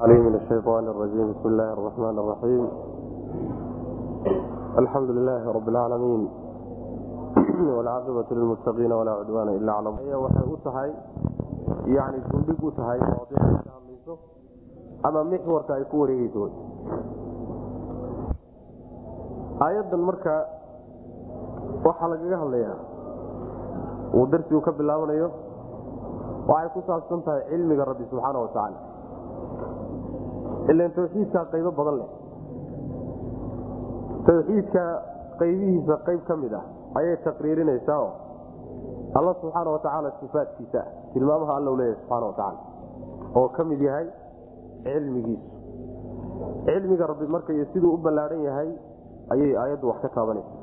عليه من الشيطان الرجيم بسم الله الرحمن الرحيم الحمد لله رب العالمين والعاقبة للمتقين ولا عدوان إلا على waxay u tahay yani gundhig u tahay mawadiicay ka hadlayso ama mixwarka ay ku wareegeyso aayaddan marka waxaa lagaga hadlayaa uu darsigu ka bilaabanayo waxay ku saabsan tahay cilmiga rabbi subxaana wa tacaala ilan tawxiidkaa qaybo badan leh tawxiidka qaybihiisa qayb ka mid ah ayay taqriirinaysaa oo alla subxaana wa tacaala sifaadkiisa ah tilmaamaha alla leeyahay subxaana wa tacaala oo ka mid yahay cilmigiisu cilmiga rabbi marka iyo siduu u ballaadhan yahay ayay aayaddu wax ka taabanaysa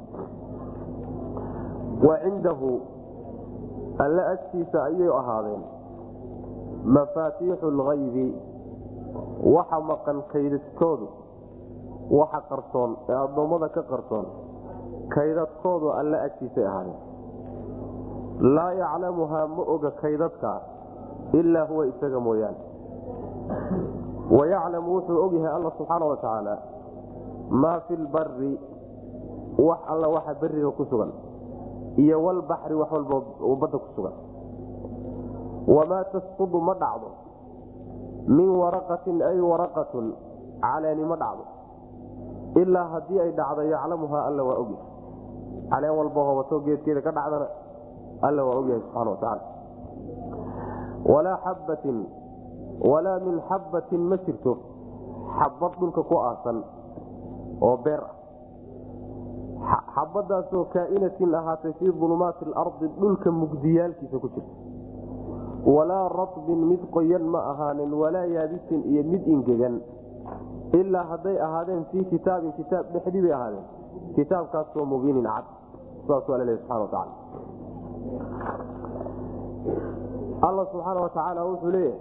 wa cindahu alle agtiisa ayay ahaadeen mafaatiixu lgaybi waxa maqan kaydadkoodu waxa qarsoon ee addoommada ka qarsoon kaydadkoodu alle agtiisay ahaadeen laa yaclamuhaa ma oga kaydadka ilaa huwa isaga mooyaane. Wayaclamu wuxuu ogyahay alla subxaana wa tacaala maa fi lbari wax alla waxa beriga ku sugan iyo walbaxri wax walba badda ku sugan. Wamaa tasqudu ma dhacdo min waraqatin ay waraqatun. Caleeni ma dhacdo. Ilaa haddii ay dhacdo yaclamuhaa alla waa ogyahay caleen walba hobato geedkeeda ka dhacdana alla waa ogyahay subxana wa tacaala. Walaa xabbatin walaa min xabbatin ma jirto. Xabad dhulka ku aasan oo beer ah. Xabadaasoo kaa'inatin ahaatay fii ulumaati alardi dhulka mugdiyaalkiisa ku jirta walaa ratbin mid qoyan ma ahaanin walaa yaabisin iyo mid ingegan ilaa hadday ahaadeen fii kitaabin kitaab dhexdii bay ahaadeen. Kitaabkaasoo mubiinin cad. Saasuu alla lehy subxana wa tacaala. Alla subxaana wa tacaala wuxuu leeyahay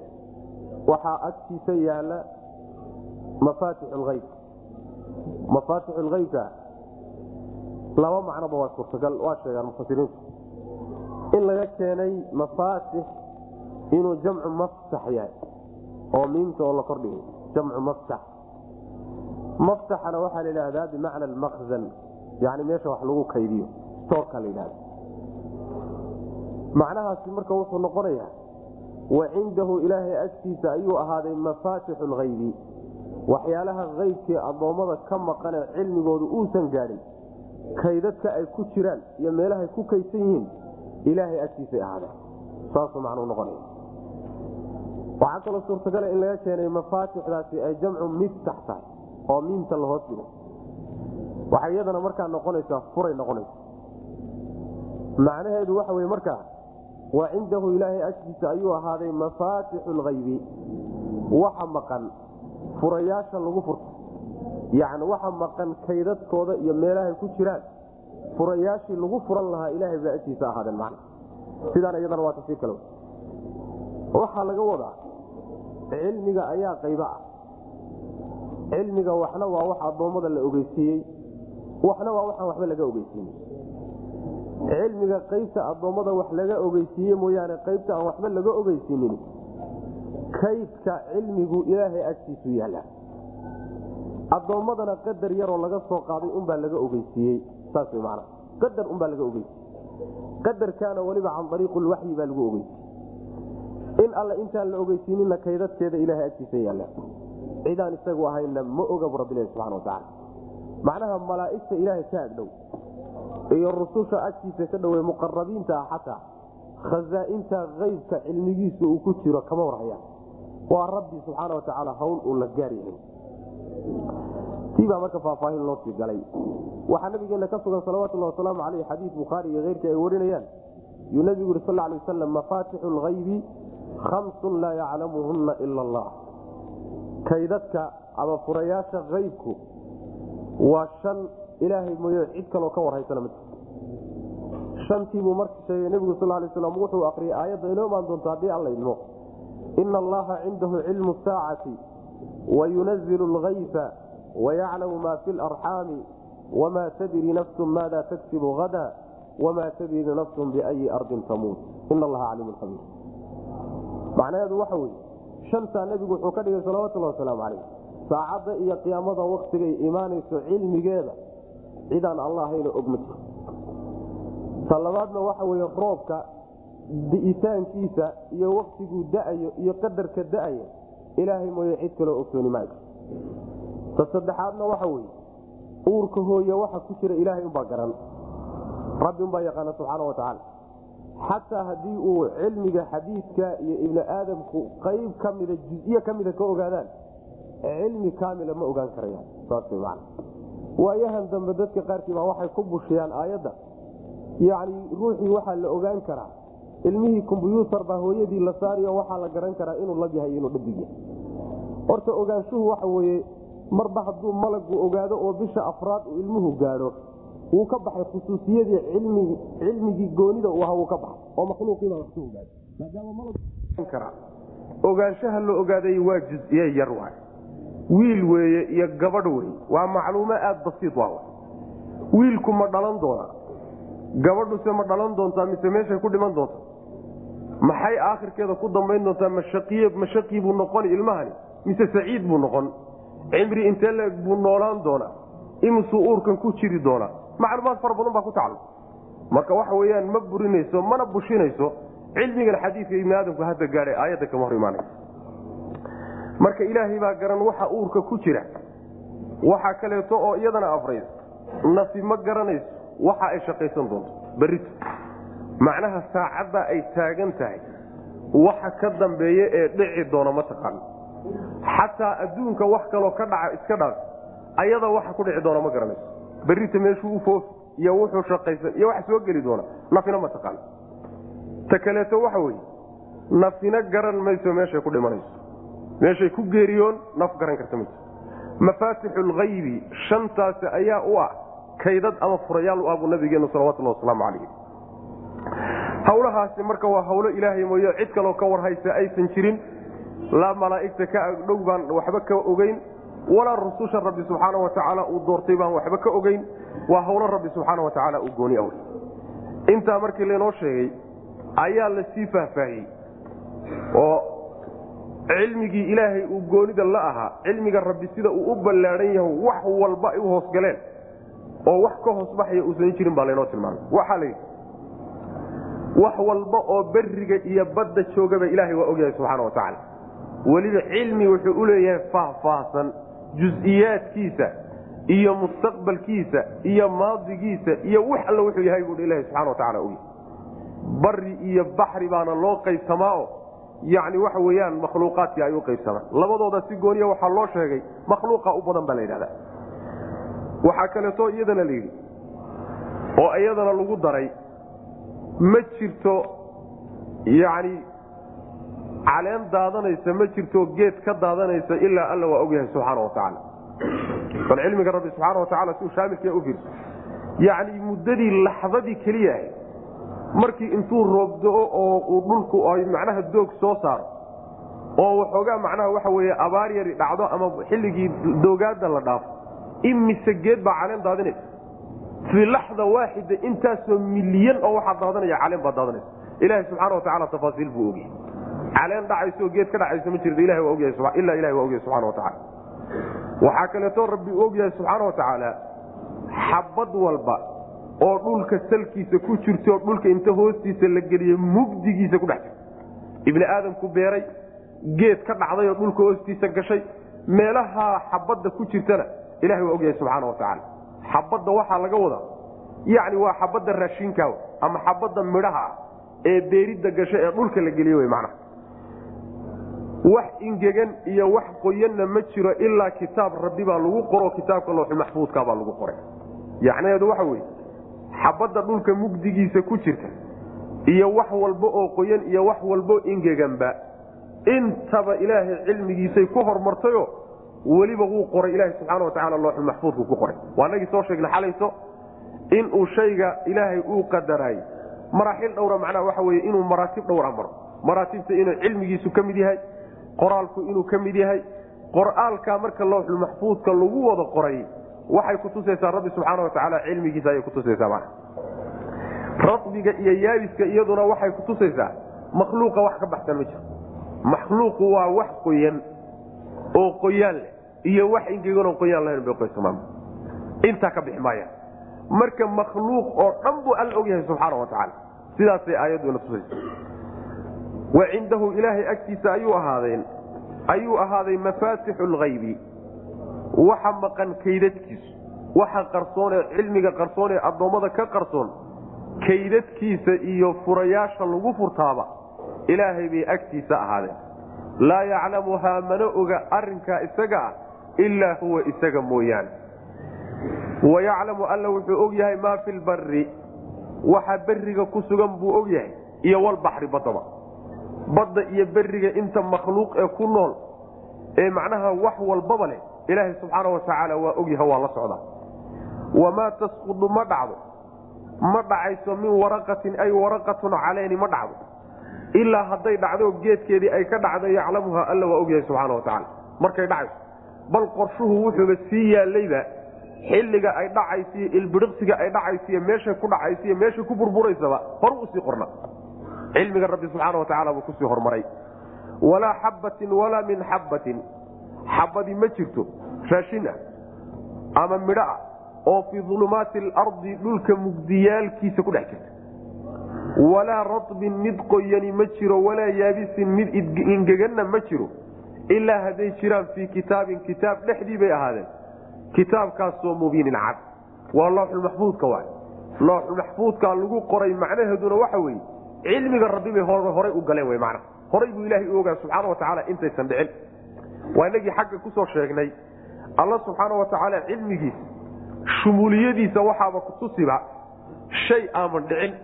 waxaa agtiisa yaalla mafaatix leyb mafaatix lheybka laba macnoba waa suurtagal waa sheegaan mufasiriintu in laga keenay mafaatix inuu jamcu maftax yahay oo miimta oo la kordhigay jamcu maftax maftaxana waxaa la yidhaahdaa bimacna almakzan yani meesha wax lagu kaydiyo stoorka la yidhahda macnahaasi marka wuxuu noqonayaa wa cindahu ilaahay agtiisa ayuu ahaaday mafaatixu lhaybi waxyaalaha haybkee addoommada ka maqanee cilmigoodu uusan gaadhin kaydadka ay ku jiraan iyo meelahay ku kaydsan yihiin ilaahay agtiisay ahaadeen saasuu macnuu noqonaya waxaa kaloo suurtagala in laga keenay mafaatixdaasi ay jamcu miftax tahay oo miimta la hoos dhigo. Waxay iyadana markaa noqonaysaa furay noqonaysa. Macnaheedu waxa weye markaa wa cindahu ilaahay agtiisa ayuu ahaaday mafaatixu lhaybi waxa maqan furayaasha lagu furto. Yacni waxa maqan kaydadkooda iyo meelahay ku jiraan furayaashii lagu furan lahaa ilaahay bay agtiisa ahaadeen macna. Sidaana iyadana waa tafsiir kale. Waxaa laga wadaa cilmiga ayaa qaybo ah. Cilmiga waxna waa wax addoommada la ogeysiiyey waxna waa waxaan waxba laga ogeysiinin. Cilmiga qaybta addoommada wax laga ogeysiiye mooyaane qaybta aan waxba laga ogeysiinin kaydka cilmigu ilaahay agtiisu yaalla. Addoommadana qadar yaroo laga soo qaaday unbaa laga ogeysiiyey saas man qadar unbaa laga ogeysiiyey. Qadarkaana weliba can ariiqi lwaxyi baa lagu ogeysiiyey in alle intaan la ogeysiinina kaydadkeeda ilaahay agtiisa yaalla. Cidaan isagu ahayna ma oga bu subxana watacaala macnaha malaa'igta ilaahay ka agdhow iyo rususha agtiisa ka dhowe muqarabiinta ah xataa khazaa'inta kaybka cilmigiisa uu ku jiro kama warhayaan waa rabbi subxaana watacaala hawl uu la gaar yahay. Tiibaa marka faahfaahin loo galay. Waxaa nabigeena ka sugan salawatulhi wasalaamu caleyh xadiid bukhaari iyo keyrka ay warinayaan. Yuu nabigu yuri sal lay waslam mafaatixu lhaybi khamsun laa yaclamuhunna ila allah. Kaydadka ama furayaasha kaybku waa shan ilaahay mooye cid kaloo ka warhaysana ma jirto shantiibuu marka sheegay nebigu sal lay slam wuxuu akriyay aayadda inoo imaan doonto haddii alla idmo ina allaha cindahu cilmu saacati wayunazilu lgayfa wayaclamu ma fi larxaami wma tadri nafsu maada taksibu hada wma tadri nafsu biayi ardin tamuut. In allaha caliimun khabiir macnaheedu waxa weye shantaa nebigu wuxuu ka dhigay salawatulhi wasalaamu calayh. Saacadda iyo qiyaamada waktigay imaanayso cilmigeeda cidaan allahayna og ma jiro. Ta labaadna waxa weye roobka di'itaankiisa iyo waktiguu da'ayo iyo qadarka da'aya ilaahay mooye cid kaloo ogsooni maayo ta saddexaadna waxa weye uurka hooye waxa ku jira ilaahay umbaa garan. Rabbi umbaa yaqaana subxaana wa tacaala xataa haddii uu cilmiga xadiidka iyo ibni aadamku qayb ka mida juziye ka mida ka ogaadaan cilmi kaamila ma ogaan karayaan. Saas man waayahan dambe dadka qaarkii baa waxay ku bushiyaan aayadda. Yacni ruuxii waxaa la ogaan karaa. Ilmihii kombyuutar baa hooyadii la saariyo waxaa la garan karaa inuu lab yahay inuu dhadig yahay. Horta ogaanshuhu waxa weeye marba hadduu malagu ogaado oo bisha afraad uu ilmuhu gaadho wuu ka baxay khusuusiyadii cilmigii goonida u ahaa wuu ka baxay. Oo makhluuqiibaa wax ka ogaada maadaama ogaanshaha la ogaaday waa juziye yar waay wiil weeye iyo gabadh wey waa macluumo aada basiid waa wiilku ma dhalan doona gabadhuse ma dhalan doontaa mise meeshay ku dhiman doonta maxay aakhirkeeda ku dambayn doontaa mashaqiy mashaqii buu noqon ilmahani? Mise saciid buu noqon? Cimri intee leeg buu noolaan doonaa? Imisuu uurkan ku jiri doonaa macluumaad fara badan baa ku tacalluq marka waxa weyaan ma burinayso mana bushinayso cilmigan xadiidka ibni aadamku hadda gaadhay aayadda kama hor imaanay marka ilaahay baa garan waxa uurka ku jira waxaa kaleeto oo iyadana afrayd. Nafi ma garanayso waxa ay shaqaysan doonto. Berrito. Macnaha saacadda ay taagan tahay waxa ka dambeeya ee dhici doona ma taqaano xataa adduunka wax kaloo ka dhaca iska dhaaf ayada waxa ku dhici doona ma garanayso berrita meeshuu u foofi iyo wuxuu shaqaysan iyo waxa soo geli doona nafina ma taqaano ta kaleeto waxa weye nafina garan mayso meeshay ku dhimanayso. Meeshay ku geeriyoon naf garan karta mayso. Mafaatixu lhaybi shantaasi ayaa u ah kaydad ama furayaal u ah buu nabigeenu salawatulhi wasalaamu calayh hawlahaasi marka waa hawlo ilaahay mooye cid kaloo ka warhaysa aysan jirin laa malaa'igta ka agdhow baan waxba ka ogeyn walaa rususha rabbi subxaana wa tacaala uu doortay baan waxba ka ogeyn. Waa hawlo rabbi subxaana wa tacaala uu gooni awey intaa markii laynoo sheegay ayaa la sii faahfaahiyey. Oo cilmigii ilaahay uu goonida la ahaa cilmiga rabbi sida uu u ballaadhan yahay wax walba ay u hoosgaleen oo wax ka hoosbaxaya uusan jirin baa laynoo tilmaamay. Waxaa la yidhi wax walba oo beriga iyo badda joogaba ilaahay waa ogyahay subxaana wa tacaala weliba cilmi wuxuu u leeyahay faahfaahsan jus-iyaadkiisa iyo mustaqbalkiisa iyo maadigiisa iyo wax alla wuxuu yahay buu ilahi subxana wa tacala ogyahay bari iyo baxri baana loo qaybsamaao yacni waxa weeyaan makhluuqaadkii ay u qaybsamaan. Labadooda si gooniya waxaa loo sheegay makhluuqa u badan baa la yidhahda waxaa kaleeto iyadana la yidhi oo iyadana lagu daray ma jirto yacni caleen daadanaysa ma jirto geed ka daadanaysa ilaa alla waa ogyahay subxaana wa tacaala. Bal cilmiga rabbi subxaana wa tacala si uu shaamilkiia u fiirso. Yacni muddadii laxdadii keliya markii intuu roobdo-o oo uu dhulku ay macnaha doog soo saaro oo waxoogaa macnaha waxa weeye abaar dhacdo ama xilligii doogaada la dhaafo imise geed baa caleen daadinaysa fii laxda waaxida intaasoo milyan oo waxaa daadanaya caleen baa daadanaysa. Ilaahay subxaana wa tacala tafaasiil buu ogyahay caleen dhacayso geed ka dhacayso ma jirto ilahay waa ogyahay ilaa ilahay waa ogyahay subxana wa tacala waxaa kaleeto rabbi u ogyahay subxaana wa tacaala xabad walba oo dhulka salkiisa ku jirto dhulka inta hoostiisa la geliye mugdigiisa ku dhex jirto ibni aadamku beeray geed ka dhacday oo dhulka hoostiisa gashay meelaha xabadda ku jirtana ilahay waa ogyahay subxaana wa tacaala xabadda waxaa laga wadaa yacni waa xabadda raashinka ama xabadda midhaha ah ee beeridda gasho ee dhulka la geliye wey macnaha wax ingegan iyo wax qoyanna ma jiro ilaa kitaab rabbi baa lagu qoro kitaabka looxu maxfuudka baa lagu qoray. Yacnaheedu waxa weye xabadda dhulka mugdigiisa ku jirta iyo wax walba oo qoyan iyo wax walbo ingeganba intaba ilaahay cilmigiisay ku hormartayo weliba wuu qoray ilaha subxaana watacaala looxu maxfuudku ku qoray. Waa nagii soo sheegnay xalayso inuu shayga ilaahay uu qadaraay maraaxil dhowra macnaha waxa weye inuu maraatib dhowra maro. Maraatibta inuu cilmigiisu ka mid yahay qoraalku inuu ka mid yahay. Qor'aalka marka looxul maxfuudka lagu wada qoray waxay kutusaysaa rabbi subxaana watacaala cilmigiisa ayay kutusaysaa mana radbiga iyo yaabiska iyaduna waxay kutusaysaa makhluuqa wax ka baxsan ma jiro. Makhluuqu waa wax qoyan oo qoyaan leh iyo wax ingegan qoyaan lahayn bay qoysamaan intaa ka bixi maayaan. Marka makhluuq oo dhan buu alla og yahay subxaana wa tacaala sidaasay aayaduna tusaysa wa cindahu ilaahay agtiisa ayuu ahaadeen. Ayuu ahaaday mafaatixu lhaybi waxa maqan kaydadkiisu. Waxa qarsoon ee cilmiga qarsoon ee addoommada ka qarsoon. Kaydadkiisa iyo furayaasha lagu furtaaba ilaahay bay agtiisa ahaadeen. Laa yaclamuhaa mana oga arrinkaa isaga ah ilaa huwa isaga mooyaane. Wa yaclamu alla wuxuu og yahay maa fi lbari waxa beriga ku sugan buu og yahay iyo walbaxri baddaba badda iyo beriga inta makhluuq ee ku nool ee macnaha wax walbaba leh ilaahay subxaana wa tacaala waa og yahay waa la socdaa. Wamaa tasqudu ma dhacdo. Ma dhacayso min waraqatin ay waraqatun caleyni ma dhacdo. Ilaa hadday dhacdo geedkeedii ay ka dhacdo yaclamuhaa alla waa ogyahay subxaana wa tacaala markay dhacayso bal qorshuhu wuxuuba sii yaalayba xilliga ay dhacaysiyo ilbidhiqsiga ay dhacaysiyo meeshay ku dhacaysiyo meeshay ku burburaysaba horu u sii qorna cilmiga rabbi subxaana wa tacala buu ku sii hormaray. Walaa xabbatin walaa min xabbatin. Xabadi ma jirto raashin ah ama midho ah oo fii ulumaati alardi dhulka mugdiyaalkiisa ku dhex jirta. Walaa radbin mid qoyani ma jiro walaa yaabisin mid ingeganna ma jiro ilaa hadday jiraan fii kitaabin kitaab dhexdii bay ahaadeen. Kitaabkaasoo mubiinin cad. Waa looxulmaxfuudka waay. Looxulmaxfuudkaa lagu qoray macnaheeduna waxa weeye cilmiga rabbi bay horay u galeen w mana horay buu ilaahay u ogaa subxaana wa tacaala intaysan dhicin. Waa inagii xagga ku soo sheegnay. Alla subxaana wa tacaala cilmigiisa shumuuliyadiisa waxaaba kutusiba shay aaman dhicin.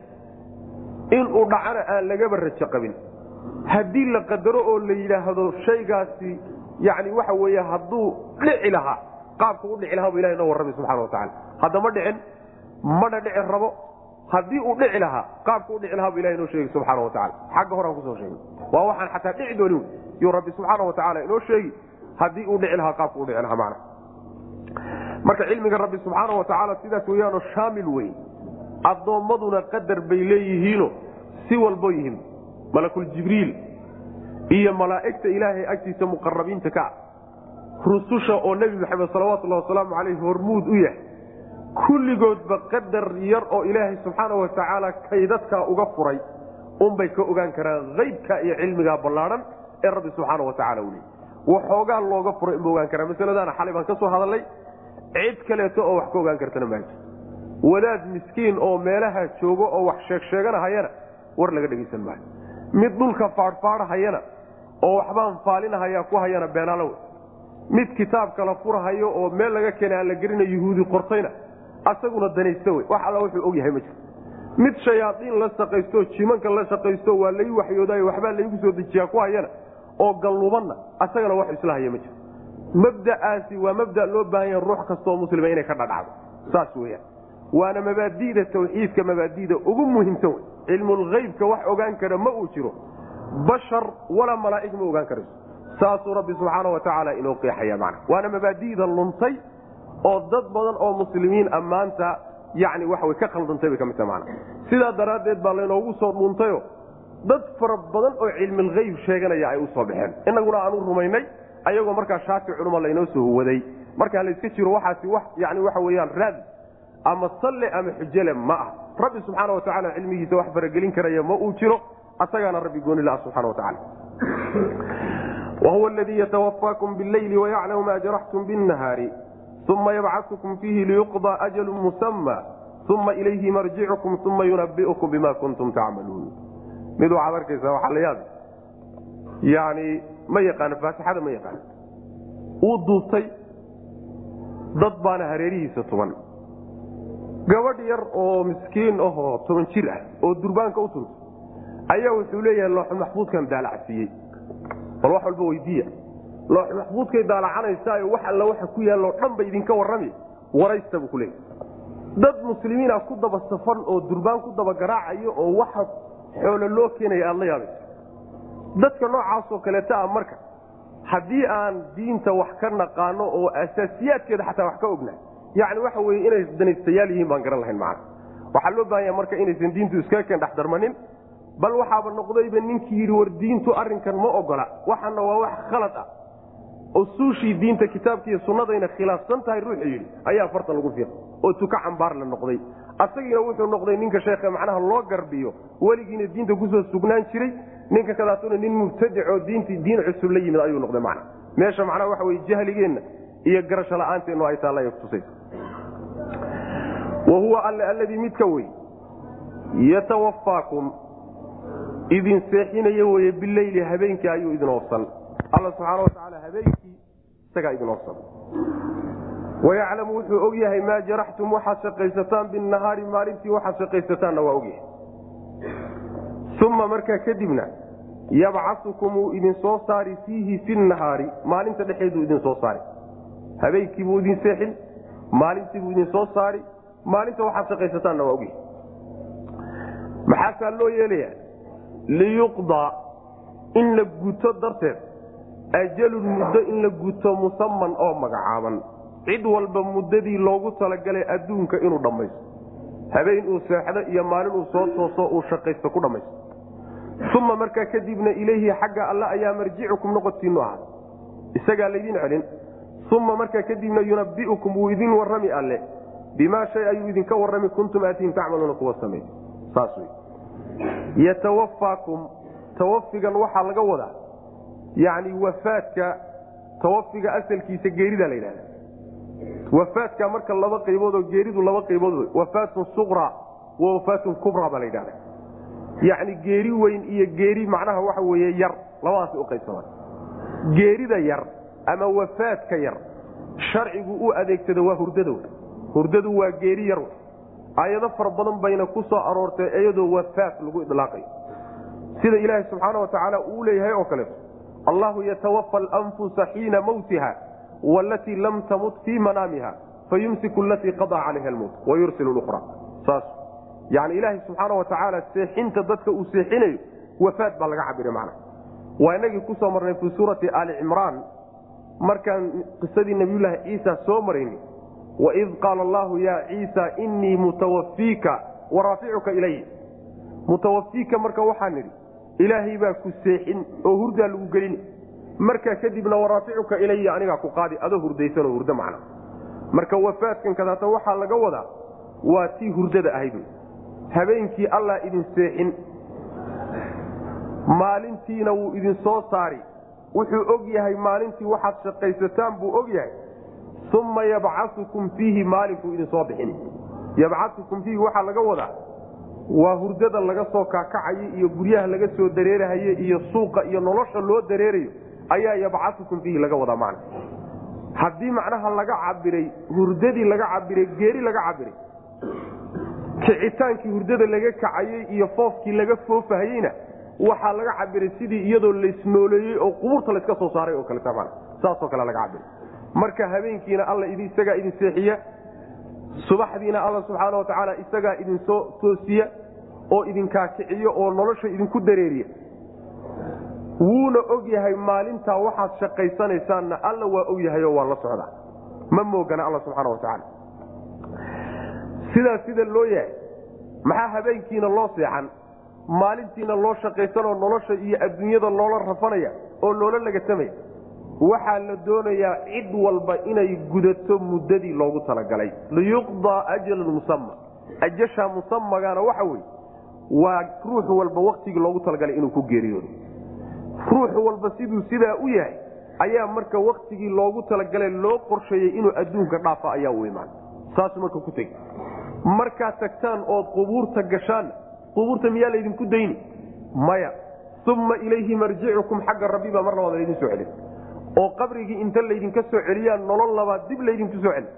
Inuu dhacana aan lagaba rajo qabin. Haddii la qadaro oo la yidhaahdo shaygaasi yani waxa weeye hadduu dhici lahaa qaabka u dhici lahaa bu ilahay noo warramay subxana wa tacala haddama dhicin mana dhici rabo haddii uu dhici lahaa qaabka u lahaa bu ilahay noo sheegi subxaana wa tacala xagga horaan ku soo sheegay. Waa waxaan xataa dhici doonin yuu rabbi subxaana wa tacaala inoo sheegi haddii uu dhici lahaa qaabka u lahaa macna. Marka cilmiga rabbi subxaana wa tacaala sidaas weyaanoo shaamil wey addoommaduna qadar bay leeyihiino si walbo yihiin malakuljibriil iyo malaa'igta ilaahay agtiisa muqarabiinta ka ah. Rususha oo nebi maxamed salawatullahi wasalaamu caleyh hormuud u yahay kulligoodba qadar yar oo ilaahay subxaana wa tacaala kaydadkaa uga furay unbay ka ogaan karaan haybka iyo cilmigaa ballaadhan ee rabbi subxaana wa tacala u waxoogaa looga furay inba ogaan karaa masaladaana xalay baan ka soo hadalnay cid kaleeto oo wax ka ogaan kartana maaji wadaad miskiin oo meelaha joogo oo wax sheegsheeganahayana war laga dhegaysan maayo. Mid dhulka faadhfaadhahayana oo waxbaan faalinahaya ku hayana beenaalow mid kitaab kala furahayo oo meel laga keenay aan la gelina yuhuudi qortayna asaguna danaysta wey wax alla wuxuu og ma jiro mid shayaadiin la shaqaysto jimanka la shaqaysto waa lai waxyoodayo waxbaa laygu soo dejiyaa ku hayana oo gallubanna asagana wax isla haya ma jiro mabda'aasi waa mabda loo baahan yaha ruux kastaoo muslima inay ka dhadhacdo. Saas weyaan waana mabaadi'da tawxiidka mabaadi'da ugu muhiimsan wey cilmulhaybka wax ogaan kara ma uu jiro. Bashar walaa malaa'ig ma ogaan karayso saasuu rabbi subxaana wa tacaala inoo qeexaya mana waana mabaadi'da luntay oo dad badan oo muslimiin ammaanta yani waxaway ka khaldantay bay ka mid taha mana sidaa daraaddeed baa laynoogu soo dhuuntayo dad fara badan oo cilmilhayb sheeganaya ay u soo baxeen. Inaguna aan u rumaynay ayagoo markaa shaafi culuma laynoo soo huwaday. Markaa layska jiro waxaasi wax yani waxa weyaan raad ama salle ama xujele ma ah rabbi subxaana wa tacala cilmigiisa wax faragelin karaya ma uu jiro asagaana rabbi gooni laha subxana wa tacala wahuwa aladii yatawafaakum wayaclamu ma jaraxtum binnahaari uma yabcaukum fiihi liyuqضى ajalu musama uma ilayhi marjicukum uma yunabiukum bima kuntum tacmaluun mid waxaad arkaysaa waxaa la yaabi yani ma yaqaano faatixada ma yaqaano wuu duubtay dad baana hareerihiisa tuban gabadh yar oo miskiin ahoo toban jir ah oo durbaanka u tuntay ayaa wuxuu leeyahay looxu maxfuudkan daalacsiiyey bal wax walba weydiiya looxu maxfuudkay daalacanaysaao wax alla waxa ku yaalloo dhan ba idinka warrami. Waraysta buu ku leeyahy dad muslimiina ku daba safan oo durbaan ku daba garaacayo oo waxa xoolo loo keenaya aad la yaabaysa dadka noocaasoo kaleeta ah marka haddii aan diinta wax ka naqaano oo asaasiyaadkeeda xataa wax ka ognahay yacni waxa weye inay danaystayaal yihiin baan garan lahayn macana waxaa loo baahanya marka inaysan diintu iskaga keen dhexdarmanin bal waxaaba noqdayba ninkii yidhi war diintu arrinkan ma ogola. Waxana waa wax khalad ah usuushii diinta kitaabkiiyo sunnadayna khilaafsan tahay ruuxu yidhi ayaa farta lagu fiiqa oo tuka cambaar la noqday. Asagiina wuxuu noqday ninka sheekhe macnaha loo garbiyo. Weligiina diinta ku soo sugnaan jiray. Ninka kadaatuna nin mubtadic oo diintii diin cusub la yimid ayuu noqday macna. Meesha macnaha waxa weye jahligeenna iyo garasho la'aanteenu ay taalla ay kutusaysa wa huwa alle alladii midka wey yatawafaakum idin seexinaya weye bileyli habeenkii ayuu idin oofsan alla subxaana watacaala habeenkii isagaa idin oofsan wayaclamu wuxuu og yahay maa jaraxtum waxaad shaqaysataan binahaari maalintii waxaad shaqaysataanna waa ogyahay uma markaa kadibna yabcasukum wuu idin soo saari fiihi fi nahaari maalinta dhexeeduu idin soo saari. Habeenkii buu idin seexin maalintii buu idin soo saari maalinta waxaad shaqaysataanna waa ogyahay maxaasaa loo yeelayaa? Liyuqdaa in la guto darteed ajalun muddo in la guto musaman oo magacaaban. Cid walba muddadii loogu talagalay adduunka inuu dhammaysto. Habeen uu seexdo iyo maalin uu soo tooso uu shaqaysto ku dhammaysto. Uma markaa kadibna ilayhi xagga alle ayaa marjicukum noqodkiinu ahaa isagaa laydin celin. Uma markaa kadibna yunabiukum wuu idin warrami alle. Bimaa shay ayuu idinka warrami kuntum aatiin tacmaluuna kuwa samey saas wey yatawafaakum tawafigan waxaa laga wadaa yacni wafaadka tawafiga asalkiisa geerida la yidhahda. Wafaadka marka laba qaybood oo geeridu laba qaybood wafaatun suqra wa wafaatun kubra baa la yidhahda. Yacni geeri weyn iyo geeri macnaha waxa weeye yar labadaas u qaybsamaan. Geerida yar ama wafaadka yar sharcigu u adeegsado waa hurdada hurdadu waa geeri yar aayado fara badan bayna ku soo aroortay iyadoo wafaad lagu idlaaqayo sida ilaaha subxaana wa tacaala uu leeyahay oo kaleeto allahu yatawafa alanfusa xiina mawtiha walatii lam tamut fii manaamiha fayumsiku alatii qadaa calayha almowt wayursil lra saas yani ilaahay subxaana wa tacaala seexinta dadka uu seexinayo wafaad baa laga cabiray macna. Waa inagii ku soo marnay fii suurati aali cimraan markaan qisadii nabiyulaahi ciisa soo marayni waid qaala allahu ya ciisa inii mutawafiika waraaficuka ilay mutawafiika marka waxaa nidhi ilaahay baa ku seexin oo hurdaa lagu gelin. Markaa kadibna waraaficuka ilaya anigaa ku qaadi adoo hurdaysanoo hurdo macna marka wafaadkan kadaata waxaa laga wadaa waa tii hurdada ahayd habeenkii allah idin seexin maalintiina wuu idin soo saari. Wuxuu og yahay maalintii waxaad shaqaysataan buu og yahay. Uma yabcaukum fiihi maalinkuu idin soo bixin. Yabcaukum fiihi waxaa laga wadaa waa hurdada laga soo kaakacayo iyo guryaha laga soo dareerahaye iyo suuqa iyo nolosha loo dareerayo ayaa yabcaukum fiihi laga wadaa macna. Haddii macnaha laga cabiray hurdadii laga cabiray geeri laga cabiray kicitaankii hurdada laga kacayey iyo foofkii laga foofahayeyna waxaa laga cabiray sidii iyadoo laysnooleeyey oo qubuurta layska soo saaray oo kaleta mana saasoo kale laga cabiray marka habeenkiina alla isagaa idin seexiya subaxdiina alla subxaana wa tacaala isagaa idin soo toosiya oo idinkaakiciyo oo nolosha idinku dareeriya. Wuuna og yahay maalintaa waxaad shaqaysanaysaanna alla waa og yahayo waa la socdaa ma moogana alla subxaana wa tacaala sidaa sida loo yahay maxaa habeenkiina loo seexan? Maalintiina loo shaqaysanoo nolosha iyo adduunyada loola rafanaya oo loola lagatamaya waxaa la doonayaa cid walba inay gudato muddadii loogu talagalay. Liyuqdaa ajalun musama ajasha musamagaana waxa weye waa ruux walba waktigii loogu talagalay inuu ku geeriyoodo. Ruux walba siduu sidaa u yahay ayaa marka waktigii loogu talagalay loo qorsheeyey inuu adduunka dhaafa ayaa u imaan. Saasuu marka ku tegi. Markaad tagtaan ood qubuurta gashaanna qubuurta miyaa laydinku dayni? Maya. Uma ilayhi marjicukum xagga rabbi baa mar labaad laydin soo celin oo qabrigii inta laydinka soo celiyaa nolol labaad dib laydinku soo celin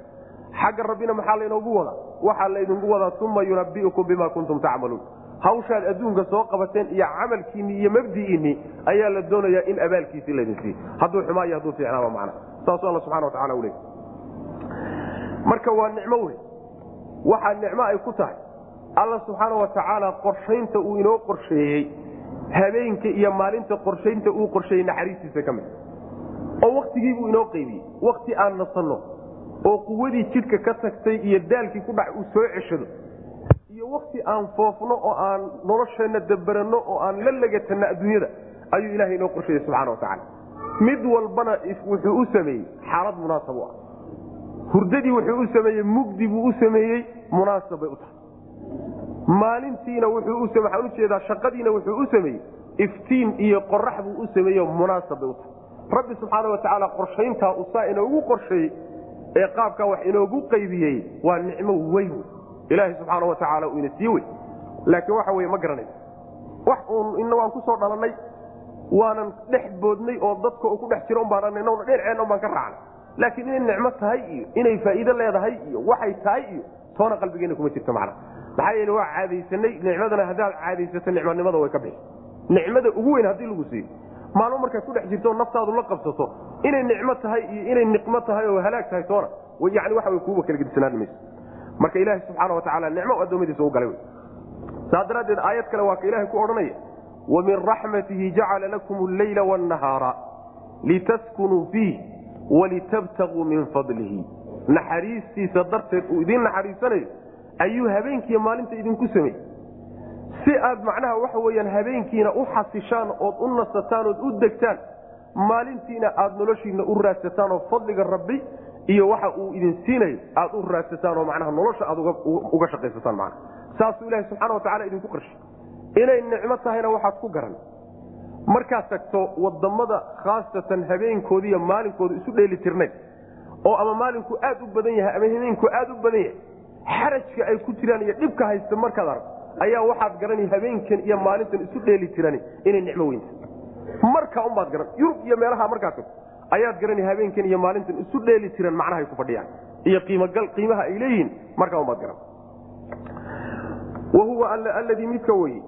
xagga rabbina maxaa laynoogu wadaa? Waxaa laydinku wadaa uma yunabiukum bima kuntum tacmaluun hawshaad adduunka soo qabateen iyo camalkiinni iyo mabdi'iinni ayaa la doonayaa in abaalkiisii laydin siiye hadduu xumaa iyo hadduu fiicnaaba macna. Saasuu alla subxana wa tacala u leey marka waa nicmo wey waxaa nicmo ay ku tahay. Alla subxaana wa tacaala qorshaynta uu inoo qorsheeyey. Habeenka iyo maalinta qorshaynta uu qorsheeyey naxariistiisa ka mid oo waktigiibuu inoo qaybiyey wakti aan nasanno oo quwadii jidhka ka tagtay iyo daalkii ku dhac uu soo ceshado. Iyo wakti aan foofno oo aan nolosheenna dabaranno oo aan la legatanno adduunyada ayuu ilahay inoo qorsheeyey subxana wa tacaala. Mid walbana wuxuu u sameeyey xaalad munaasab u ah. Hurdadii wuxuu u sameeyey mugdi buu u sameeyey munaasab bay u tahay. Maalintiina waxaan u jeedaa shaqadiina wuxuu u sameeyey iftiin iyo qorax buu u sameeye munaasab bay u tahay rabbi subxaana wa tacaala qorshayntaa usaa inoogu qorsheeyey ee qaabkaa wax inoogu qaybiyey waa nicmo weyn. Ilaahay subxaana wa tacaala uu ina sii wey. Laakiin waxa weye ma garanaysa wax uun ina waan ku soo dhalannay waanan dhex boodnay oo dadka ku dhex jira umbaan inaguna dhinaceenna umbaan ka raacnay. Laakiin inay nicmo tahay iyo inay faa'iido leedahay iyo waxay tahay iyo toona qalbigeena kuma jirto macna. Maxaa yeele waa caadaysanay nicmadana haddaad caadaysato nicmanimada way ka bixi. Nicmada ugu weyn haddii lagu siiyo maalmo markaad ku dhex jirto naftaadu la qabsato inay nicmo tahay iyo inay niqmo tahay oo halaag tahay toona yani waxa kuuba kala gedisnaan mayso marka ilaaha subxaana wa tacaala nicmo addoommadiisa u galay wey saas daraaddeed aayad kale waa ka ilahay ku odhanaya wa min raxmatihi jacala lakum alleyla wاnnahaara litaskunuu fiih walitabtaguu min fadlihi. Naxariistiisa darteed uu idiin naxariisanayo ayuu habeenkiiyo maalinta idinku sameeyey si aad macnaha waxa weyaan habeenkiina u xasishaan ood u nasataan ood u degtaan maalintiina aad noloshiina u raadsataan oo fadliga rabbi iyo waxa uu idin siinayo aad u raadsataan oo macnaha nolosha aad uga shaqaysataan mana saasuu ilahi subxana watacala idinku qarshay inay nicmo tahayna waxaad ku garan. Markaad tagto waddamada khaasatan habeenkoodiiyo maalinkooda isu dheeli oo ama maalinku aad u badan yahay ama habeenku aad u badan yahay xarajka ay ku jiraan iyo dhibka haysta markaad arag ayaa waxaad garani habeenkan iyo maalintan isu dheeli tirani inay nicmo weynta. Markaa unbaad garan yurub iyo meelaha markaad tagto ayaad garani habeenkan iyo maalintan isu dheeli tiran macnahay ku fadhiyaan. Iyo qiimogal qiimaha ay leeyihiin markaa unbaad garan. Wa huwa alladii midka weye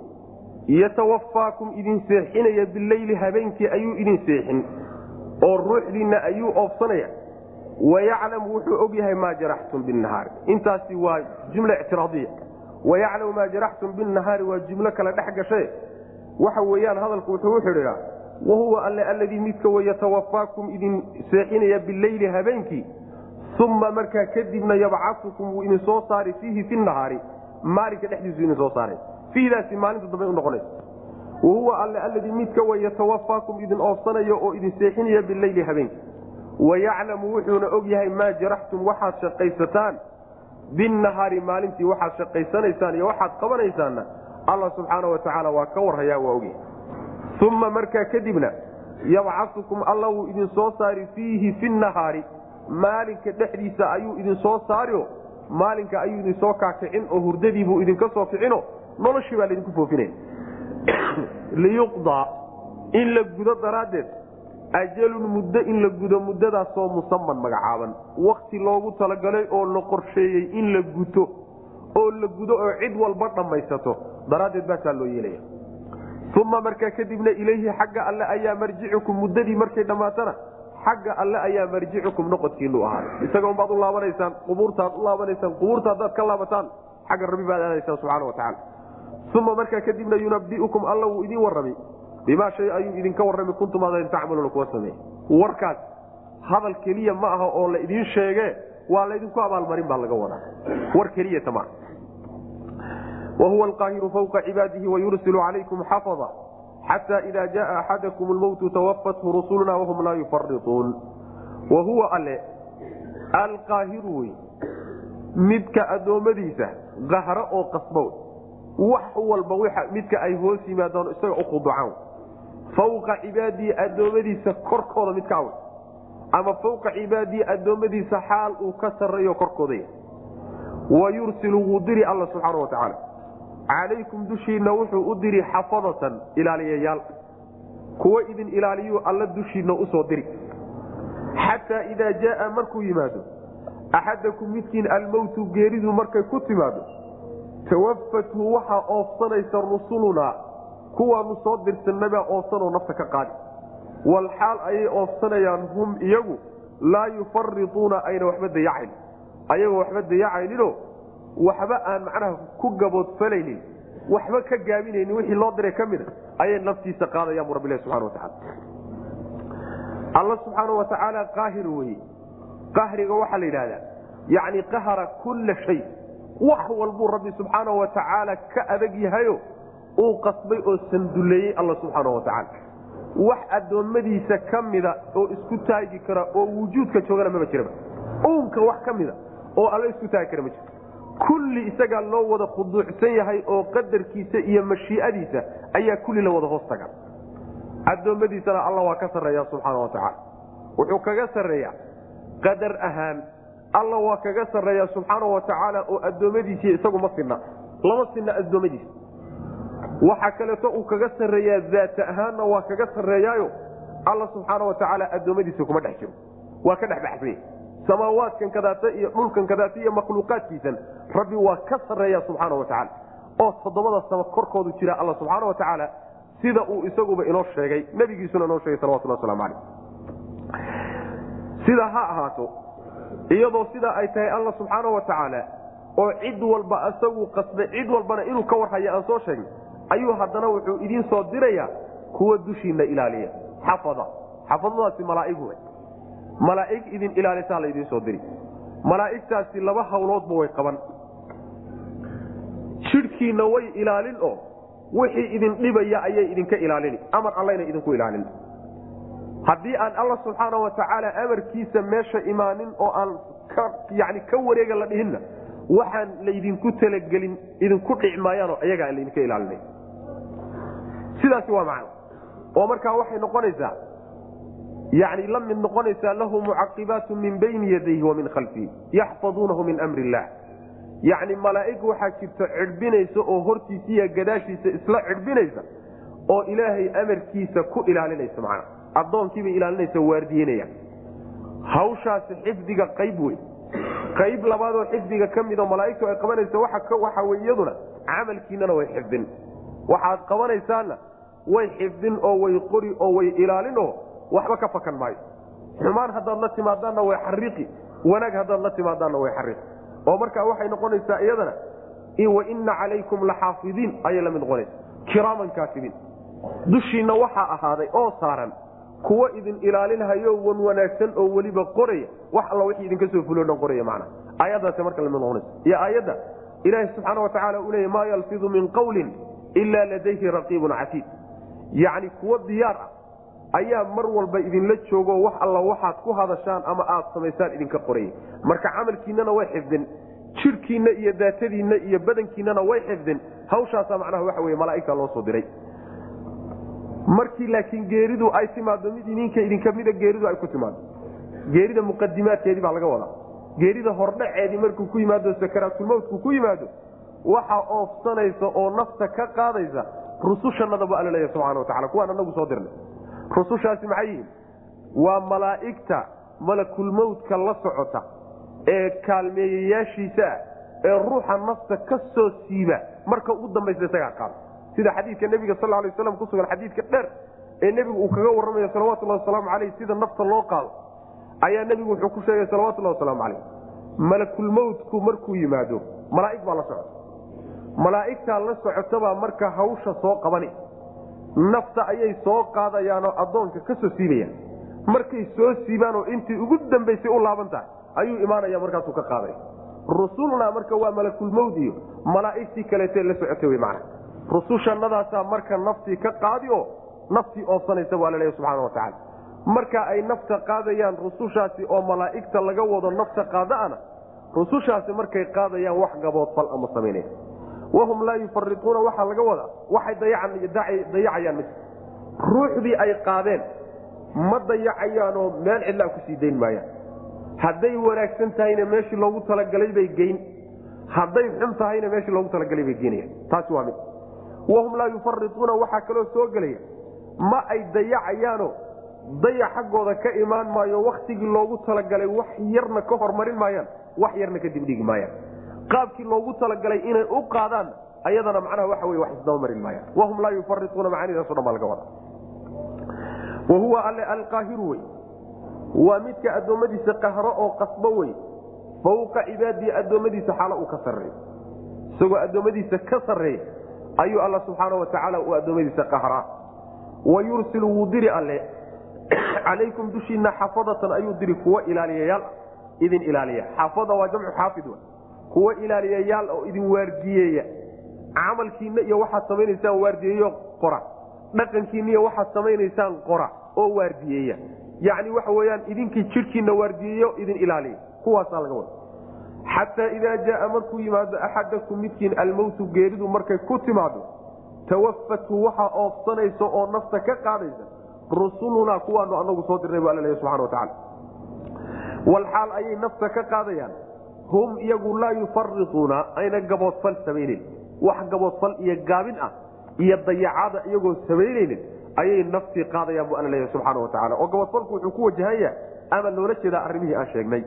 yatawafaakum idin seexinaya bileyli habeenkii ayuu idin seexin oo ruuxdiinna ayuu oofsanaya. Wayaclamu wuxuu og yahay maa jaraxtum binahaari intaasi waa jumla ictiraadiya wayaclamu maa jaraxtum binahaari waa jumlo kale dhex gashe waxa weeyaan hadalku wuxuu u xidhiidhaa wahuwa alle alladii midka wey yatawafaakum idin seexinaya bileyli habeenkii uma markaa kadibna yabcaukum wuu idin soo saari fiihi fi nahaari maalinka dhexdiisu idin soo saaray fiidaasi maalinta dambe unoqonaysa wahuwa alle alladii midka wey yatawafaakum idin oofsanaya oo idin seexinaya bileyli habeenkii wayaclamu wuxuuna og yahay maa jaraxtum waxaad shaqaysataan binahaari maalintii waxaad shaqaysanaysaan iyo waxaad qabanaysaanna alla subxaana wa tacaala waa ka warhayaa waa ogyahay uma markaa kadibna yabcaukum alla wuu idin soo saari fiihi fi nahaari maalinka dhexdiisa ayuu idin soo saario maalinka ayuu idin soo kaakicin oo hurdadiibuu idinka soo kicino noloshii baa laydinku foofinaya liyuqdaa in la gudo daraaddeed ajalun muddo in la gudo muddadaasoo musaman magacaaban. Wakti loogu talagalay oo la qorsheeyey in la guto oo la gudo oo cid walba dhammaysato daraaddeed baasaa loo yeelaya. Uma markaa kadibna ilayhi xagga alle ayaa marjicukum muddadii markay dhammaatana xagga alle ayaa marjicukum noqodkiinu ahaaday isaga unbaad u laabanaysaan qubuurtaad u laabanaysaan qubuurta haddaad ka laabataan xagga rabbi baad aadaysaan subxana watacaala uma markaa kadibna yunabiukum alla wuu idin warramay bimaa shay ayuu idinka warrami kuntum adan tacmaluuna kuwa sameeye warkaas hadal keliya ma aha oo la idiin sheege waa laydinku abaalmarin baa laga wadaa. War keliyata maa wahuwa alqaahiru fawqa cibaadihi wayursilu calaykum xafada xata ida jaءa axadakum lmowtu tawafathu rusuluna wahum laa yufariuun wahuwa alle alqaahiru wey midka addoommadiisa qahro oo qasbo wax walba midka ay hoos yimaadaan isaga u khuducaan fawqa cibaadihi addoommadiisa korkooda midka aw ama fawqa cibaadihi addoommadiisa xaal uu ka sarreeyo korkooda wa yursilu wuu diri alla subxaana wa tacaala calaykum dushiinna wuxuu u diri xafadatan ilaaliyayaal kuwa idin ilaaliyuu alla dushiinna u soo diri. Xataa idaa jaaa markuu yimaado axadakum midkiin almowtu geeridu markay ku timaado tawafathu waxaa oofsanaysa rusulunaa kuwaanu soo dirsanabaa oofsanoo nafta ka qaadi. Walxaal ayay oofsanayaan hum iyagu laa yufariuuna ayna waxba dayacayn ayagoo waxba dayacayninoo waxba aan macnaha ku gaboodfalaynin waxba ka gaabinaynin wixii loo diray ka mida ayay naftiisa qaadayaan bu rabbilahi subxana watacaala alla subxaana wa tacaala qaahir weye qahriga waxaa la yidhahdaa yacni qahara kulla shay wax walbuu rabbi subxaana wa tacaala ka adag yahayo uu qasbay oo sanduleeyey alla subxaana wa tacaala wax addoommadiisa ka mida oo isku taagi kara oo wujuudka joogana maba jiraba. Uunka wax ka mida oo alla isku taagi kara ma jiro kulli isagaa loo wada khuduucsan yahay oo qadarkiisa iyo mashii'adiisa ayaa kulli la wada hoos taga. Addoommadiisana alla waa ka sarreeya subxaana wa tacaala wuxuu kaga sarreeyaa qadar ahaan. Alla waa kaga sarreeya subxaana wa tacaala oo addoommadiisiiy isagu ma sinna. Lama sinna addoommadiisa waxaa kaleeto uu kaga sarreeyaa daata ahaanna waa kaga sarreeyaayo. Alla subxaana wa tacaala addoommadiisa kuma dhex jiro. Waa ka dhexbaxsanya samaawaadkan kadaata iyo dhulkan kadaata iyo makhluuqaadkiisan rabbi waa ka sarreeya subxaana wa tacaala oo toddobada sama korkoodu jira alla subxaana wa tacaala sida uu isaguba inoo sheegay nebigiisuna inoo sheegay salawatullah waslamu calayh. Sidaa ha ahaato iyadoo sidaa ay tahay alla subxaana wa tacaala oo cid walba isagu qasbay cid walbana inuu ka warhaya aan soo sheegnay ayuu haddana wuxuu idiin soo dirayaa kuwa dushiinna ilaaliya. Xafada. Xafadadaasi malaa'igu malaa'ig idin ilaalisaa la idiin soo diri. Malaa'igtaasi laba hawloodba way qaban. Jidhkiinna way ilaalin oo wixii idin dhibaya ayay idinka ilaalini amar allayna idinku ilaalin. Haddii aan alla subxaana wa tacaala amarkiisa meesha imaanin oo aan yani ka wareega la dhihinna waxaan laydinku talagelin idinku dhici maayaanoo iyagaa laydinka ilaalinay sidaasi waa macno. oo markaa waxay noqonaysaa yani la mid noqonaysaa lahu mucaqibaatu min bayni yadayhi wa khalfihi yaxfaduunahu min amri illah yacni malaa'ig waxaa jirta cidhbinaysa oo hortiisa iyo gadaashiisa isla cidhbinaysa oo ilaahay amarkiisa ku ilaalinaysa macna. Addoonkiibay ilaalinaysa waardiyenaya hawshaasi xifdiga qayb wey qayb labaadoo xifdiga ka midoo malaa'igtu ay qabanaysa waxa wey iyaduna camalkiinana way xifdin waxaad qabanaysaanna way xifdin oo way qori oo way ilaalin oo waxba ka fakan maayo. Xumaan haddaad la timaadaanna way xariiqi wanaag haddaad la timaadaanna way xariiqi. Oo markaa waxay noqonaysaa iyadana waina calaykum laxaafidiin ayay la mid noqonaysa kiraaman kaatibiin dushiinna waxaa ahaaday oo saaran kuwo idin ilaalinhayo wan wanaagsan oo weliba qoraya wax alla wixii idinka soo fuloo dhan qoraya macna. Aayaddaas marka la mid noqonaysa. Iyo aayadda ilaahi subxaana wa tacala uu leeyay maa yalfidu min qawlin ilaa ladayhi raqiibun catiid yacni kuwo diyaar ah ayaa mar walba idinla joogo wax alla waxaad ku hadashaan ama aad samaysaan idinka qoraya marka camalkiinana way xifdin jidhkiinna iyo daatadiinna iyo badankiinana way xifdin. Hawshaasaa macnaha waxa wey malaaigta loo soo diray. Markii laakiin geeridu ay timaado mid idinka idinka mida geeridu ay ku timaado geerida muqadimaadkeedii baa laga wadaa. Geerida hordhaceedii markuu ku yimaado sakaraatulmowtku ku yimaado waxa oofsanaysa oo nafta ka qaadaysa rusushanadaba alla leeya subxana wa tacala kuwaan anagu soo dirnay. Rusushaasi maxay yihiin? Waa malaa'igta malakulmowtka la socota ee kaalmeeyayaashiisa ah ee ruuxa nafta ka soo siiba marka ugu dambaysa isagaa qaada sida xadiidka nebiga sal lay waslam ku sugan xadiidka dheer ee nebigu uu kaga warramayo salawatullahi wasalaamu caleyh sida nafta loo qaado ayaa nebigu wuxuu ku sheegay salawatullahi wasalaamu caleyh malakulmowtku markuu yimaado malaa'ig baa la socota malaa'igtaa la socotabaa marka hawsha soo qabani. Nafta ayay soo qaadayaanoo addoonka ka soo siibayaan markay soo siibaanoo intii ugu dambaysay u laaban tahay ayuu imaanaya markaasuu ka qaadaya rusulna marka waa malakulmowd iyo malaa'igtii kaleetee la socotay wy macana rusushanadaasaa marka naftii ka qaadi oo naftii oobsanaysa baa laleeya subxana wa tacala marka ay nafta qaadayaan rusushaasi oo malaa'igta laga wado nafta qaadaana rusushaasi markay qaadayaan wax gaboodfal ama samaynaya wahum laa yufariuuna waxaa laga wadaa waxay dayacayaan m ruuxdii ay qaadeen ma dayacayaanoo meel cidlaa ku sii dayn maayaan hadday wanaagsan tahayna meeshii loogu talagalay bay geyn hadday xun tahayna meeshii loogu talagalay bay geenayaan taasi waa mid wahum laa yufariuuna waxaa kaloo soo gelaya ma ay dayacayaano dayac xaggooda ka imaan maayo waktigii loogu talagalay wax yarna ka hormarin maayaan wax yarna ka dibdhigi maayaan qaabkii loogu talagalay inay u qaadaan ayadana macnaha waxa wey wax isdabamarin maayaan. Wahum laa yufariuuna macaanidaaso dhan baa laga wada wa huwa alle alqaahiru wey. Waa midka addoommadiisa qahro oo qasbo wey. Fawqa cibaadii addoommadiisa xaalo uu ka sarreeyo. Isagoo addoommadiisa ka sarreeya ayuu alla subxaana wa tacaala uu addoommadiisa qahraa. Wa yursilu wuu diri alle. Calaykum dushiinna xafadatan ayuu diri kuwa ilaaliyayaal idin ilaaliya. Xaafada waa jamcu xaafid kuwa ilaaliyayaal oo idin waardiyeeya. Camalkiina iyo waxaad samaynaysaan waardiyeeyo qora. Dhaqankiina iyo waxaad samaynaysaan qora oo waardiyeeya. Yacni waxa weyaan idinkii jidhkiina waardiyeeyo idin ilaaliya kuwaasaa laga wada xataa idaa jaaa markuu yimaado axadakum midkiin almowtu geeridu markay ku timaado tawafathu waxaa oofsanaysa oo nafta ka qaadaysa rusulunaa kuwaanu anagu soo dirnay bu alla leeya subxana watacaala walxaal ayay nafta ka qaadayaan hum iyagu laa yufarituuna ayna gaboodfal samaynen wax gaboodfal iyo gaabin ah iyo dayacaada iyagoo samaynaynin ayay naftii qaadayaan bu alla leeya subxaana watacaala oo gaboodfalku wuxuu ku wajahanya ama loola jeedaa arrimihii aan sheegnay.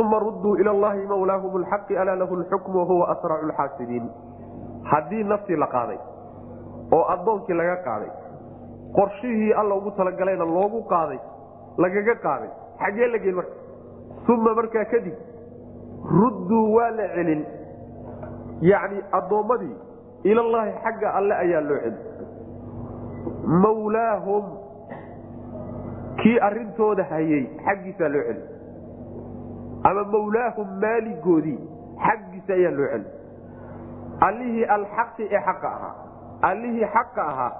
Uma rudduu ila llahi mawlaahum lxaqi alaa lahu lxukmu wahuwa asracu lxaasibiin haddii naftii la qaaday oo addoonkii laga qaaday qorshihii alla ugu talagalayna loogu qaaday lagaga qaaday xaggee la geen marka uma markaa kadib rudduu waa la celin. Yacni addoommadii ilallaahi xagga alle ayaa loo celin. Mawlaahum kii arrintooda hayey xaggiisaa loo celin. Ama mawlaahum maaligoodii xaggiisa ayaa loo celin. Allihii alxaqi ee xaqa ahaa allihii xaqa ahaa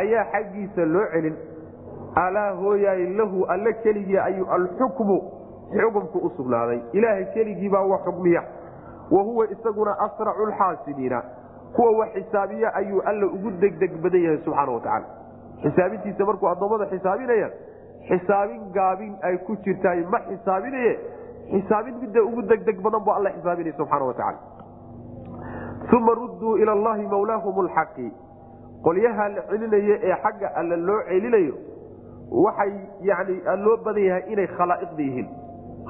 ayaa xaggiisa loo celin. Alaa hooyaay lahu alle keligii ayuu alxukmu xukumku u sugnaaday. Ilaahay keligiibaa wa xukmiya wa huwa isaguna asracu lxaasibiina kuwa wax xisaabiya ayuu alla ugu degdeg badan yahay subxaana watacaala xisaabintiisa markuu addoommada xisaabinaya xisaabin gaabin ay ku jirtaay ma xisaabinaye. Xisaabin midda ugu degdeg badan bu alla xisaabinaya subxaana watacaala uma rudduu ila allahi mawlaahum lxaqi qolyaha la celinaya ee xagga alle loo celinayo waxay yani loo badan yahay inay khalaa'iqda yihiin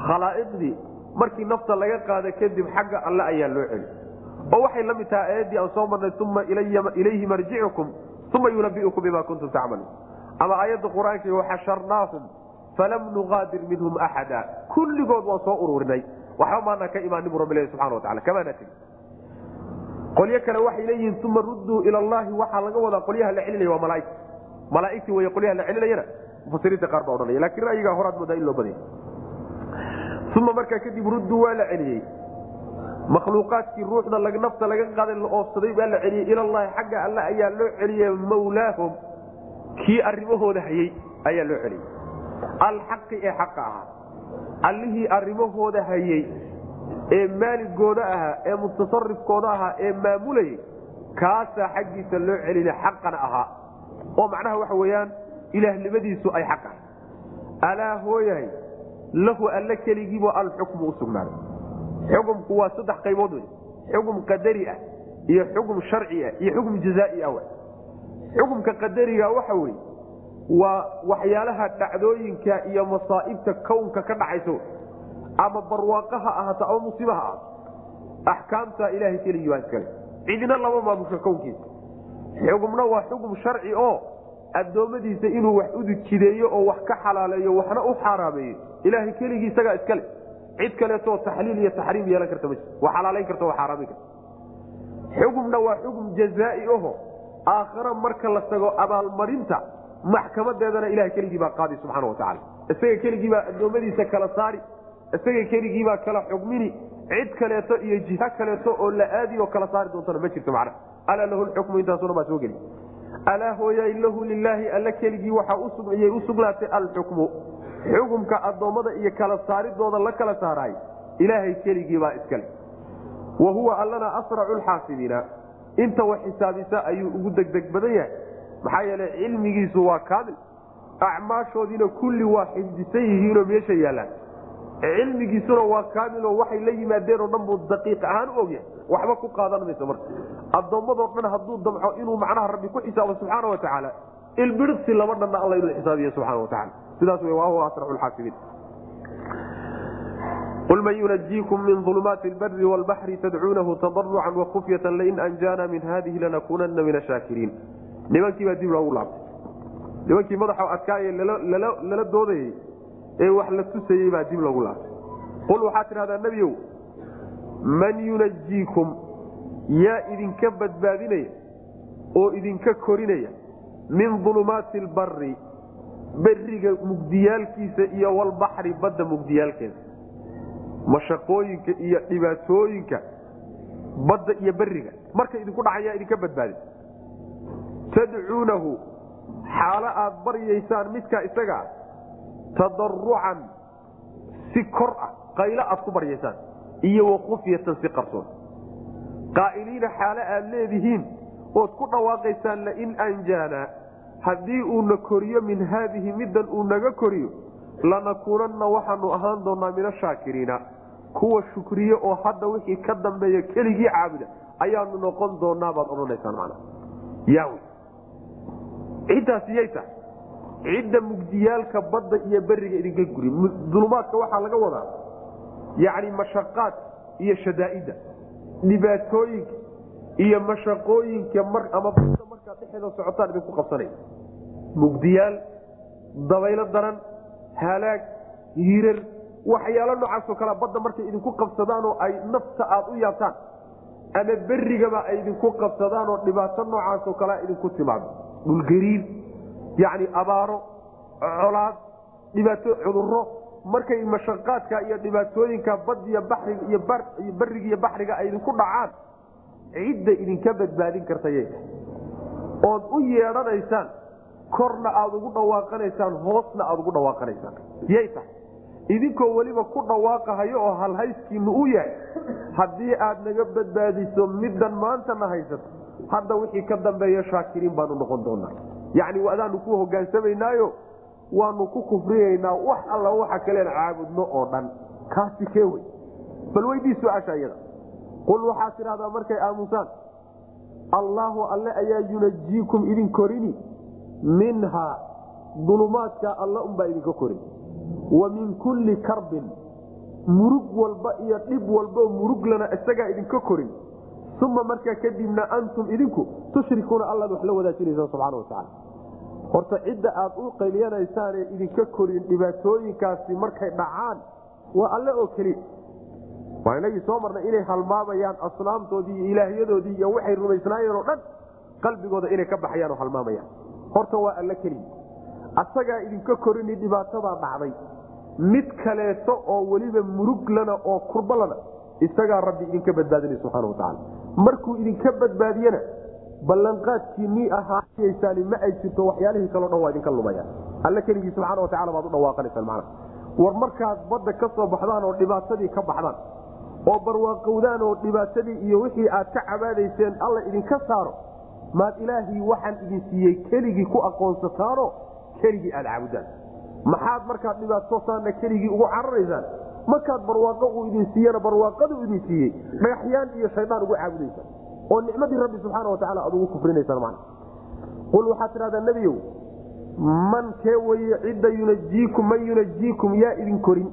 khalaa'iqdii markii nafta laga qaada kadib xagga alle ayaa loo celi oo waxay la mid tahay aayaddii aan soo marnay uma ilayhi marjicukum uma yunabiukum bima kuntum tacmaluun ama aayadda qur'aanka waxasharnaahum falam nugaadir minhum axada. Kulligood waan soo ururinay. Waxba maanaan ka imaanin bu rabbi subana wataala kamaana tegi. Qolyo kale waxay leeyihiin uma rudduu ila allahi waxaa laga wadaa qolyaha la celinaya waa malaaig. Malaaigti wey qolyaha la celinayana mufasiriinta qaar baa odhanaya laakiin ra'yigaa horaad moodaa in loo badaya uma markaa kadib rudduu waa la celiyey. Makhluuqaadkii ruuxda nafta laga qaaday la oofsaday baa la celiyey. Ilallahi xagga alle ayaa loo celiyey mawlaahum. Kii arrimahooda hayey ayaa loo celiyey. Alxaqi ee xaqa ahaa. Allihii arrimahooda hayey ee maaligooda ahaa ee mutasarifkooda ahaa ee maamulayay kaasaa xaggiisa loo celina xaqana ahaa. Oo macnaha waxa weyaan ilaahnimadiisu ay xaq ah alaa hooyahay lahu alle keligiibu alxukmu u sugnaaday. Xukumku waa saddex qaybood wey xukum qadari ah iyo xukum sharci ah iyo xukum jazaa'i ah xukumka qadariga waxa weye waa waxyaalaha dhacdooyinka iyo masaa'ibta kownka ka dhacaysa ama barwaaqo ha ama musiiba ha axkaamta ilaahay keligii baa iskale cidina lama maamusho kownkiisa. Xugumna waa xugum sharci oo addoommadiisa inuu wax udujideeyo oo wax ka xalaaleeyo waxna u xaaraameeyo ilaahay keligii isagaa iskale. Cid kaleetoo taxliil iyo taxriim yeelan karta jir wa xalaalayn karta wa xaaraamin karta. Xugumna waa xugum jazaa'i aho aakhare marka la tago abaalmarinta maxkamadeedana ilahay keligii baa qaadi subxaana watacaala isaga keligii baa addoommadiisa kala saari. Isaga keligii baa kala xugmini. Cid kaleeto iyo jiha kaleeto oo la aadi oo kala saari doontana ma jirto macna. Alaa lahu lxukmu intaasuna baa soo geli alaa hooyay lahu lilaahi alla keligii waxaa iyay u sugnaatay alxukmu. Xukumka addoommada iyo kala saaridooda la kala saaraay. Ilaahay keligii baa iskale wa huwa allana asracu lxaasibiina inta wax xisaabisa ayuu ugu degdeg badan yahay. Maxaa yeele cilmigiisu waa kaamil acmaashoodiina kulli waa xifdisan yihiinoo meesha yaallaan cilmigiisuna waa kaamiloo waxay la yimaadeen oo dhan buu daqiiq ahaan u ogyahay. Waxba ku qaadan mayso marka addoommadoo dhan hadduu damco inuu macnaha rabbi ku xisaabo subxaana wa tacaala ilbidhsi lama dhanna alla inuu xisaabiyo subxana wa tacala sidaas wey waa huwa lxaasibiin qul man yunajiikum min ulumaati lbari wlbaxri tadcuunahu tadarucan wakufyata lain anjaana min hadihi lanakunana min ashaakiriin nimankii baa dib loogu laabtay. Nimankii madaxa adkaaye lala doodayey ee wax la tusayey baa dib loogu laabtay. Qul waxaad tidhahdaa nebiow man yunajiikum yaa idinka badbaadinaya oo idinka korinaya min ulumaati lbari beriga mugdiyaalkiisa iyo walbaxri badda mugdiyaalkeeda mashaqooyinka iyo dhibaatooyinka badda iyo beriga markay idinku dhacayaa idinka badbaadin. Tadcuunahu xaalo aad baryaysaan midkaa isaga ah tadarucan si kor ah qaylo aad ku baryaysaan iyo wakufyatan si qarsoon. qaa'iliina xaalo aad leedihiin ood ku dhawaaqaysaan lain anjaana haddii uuna koriyo min haadihi middan uu naga koriyo lanakuunanna waxaanu ahaan doonaa min ashaakiriina kuwa shukriye oo hadda wixii ka dambeeya keligii caabuda ayaanu noqon doonaa baad odhanaysaan mana yaawe ciddaas tahay cidda mugdiyaalka badda iyo beriga idinka guri. Dulumaadka waxaa laga wadaa yacni mashaqaad iyo shadaa'idda dhibaatooyinka iyo mashaqooyinka ama badda markaad dhexeeda socotaan idinku qabsanaya mugdiyaal dabaylo daran halaag hiirar waxyaalo noocaasoo kale badda markay idinku qabsadaan oo ay nafta aad u yaabtaan ama berigaba ay idinku qabsadaan oo dhibaato noocaasoo kale idinku timaado. Dhulgariir yacni abaaro colaad dhibaato cuduro markay mashaqaadka iyo dhibaatooyinka badiya bariga iyo beriga iyo baxriga ay idinku dhacaan cidda idinka badbaadin kartayay ood u yeedhanaysaan korna aad ugu dhawaaqanaysaan hoosna aad ugu dhawaaqanaysaan. Yay tahay. Idinkoo weliba ku dhawaaqahayo oo halhayskiinu u yahay haddii aad naga badbaadiso middan maantana haysato hadda wixii ka dambeeya shaakiriin baanu noqon doonaa yacni adaanu ku hogaansamaynaayo waanu ku kufriyaynaa wax alla waxa kaleen caabudno oo dhan. Kaasi kee wey. Bal weydii su'aasha iyada qul waxaad tidhahdaa markay aamusaan allaahu alle ayaa yunajiikum idin korini minhaa dulumaadka alla unbaa idinka korin. Wa min kulli karbin murug walba iyo dhib walbao muruglana isagaa idinka korin uma markaa kadibna antum idinku tushrikuuna allaad wax la wadaajinaysa subxana watacaala horta cidda aad u qayliyanaysaanee idinka korin dhibaatooyinkaasi markay dhacaan waa alle oo keliya waa inagii soo marnay inay halmaamayaan asnaamtoodii iyo ilaahyadoodii iyo waxay rumaysnaayeen oo dhan qalbigooda inay ka baxayaan oo halmaamayaan horta waa alle keliya asagaa idinka korini dhibaatadaa dhacday mid kaleeto oo weliba muruglana oo kurbalana isagaa rabbi idinka badbaadinay subxana watacaala markuu idinka badbaadiyena ballanqaadkiinii ahaasaani ma ay jirto waxyaalihii kaleo dhan waa idinka lumayaan. Alle keligii subxaana watacala baad u dhawaaqanaysaan macna war markaad badda ka soo baxdaan oo dhibaatadii ka baxdaan oo barwaaqowdaan oo dhibaatadii iyo wixii aad ka cabaadayseen alla idinka saaro maad ilaahii waxaan idin siiyey keligii ku aqoonsataano keligii aad caabudaan. Maxaad markaad dhibaatoosaana keligii ugu cararaysaan markaad barwaaqo uu idin siiyena barwaaqadu idin siiyey dhagaxyaan iyo shaydaan ugu caabudaysaan oo nicmadii rabbi subxaana watacaala aad ugu kufrinaysaan man qul waxaad tidhahdaa nebiyow man kee weye cidda yunajiikum man yunajiikum yaa idin korin.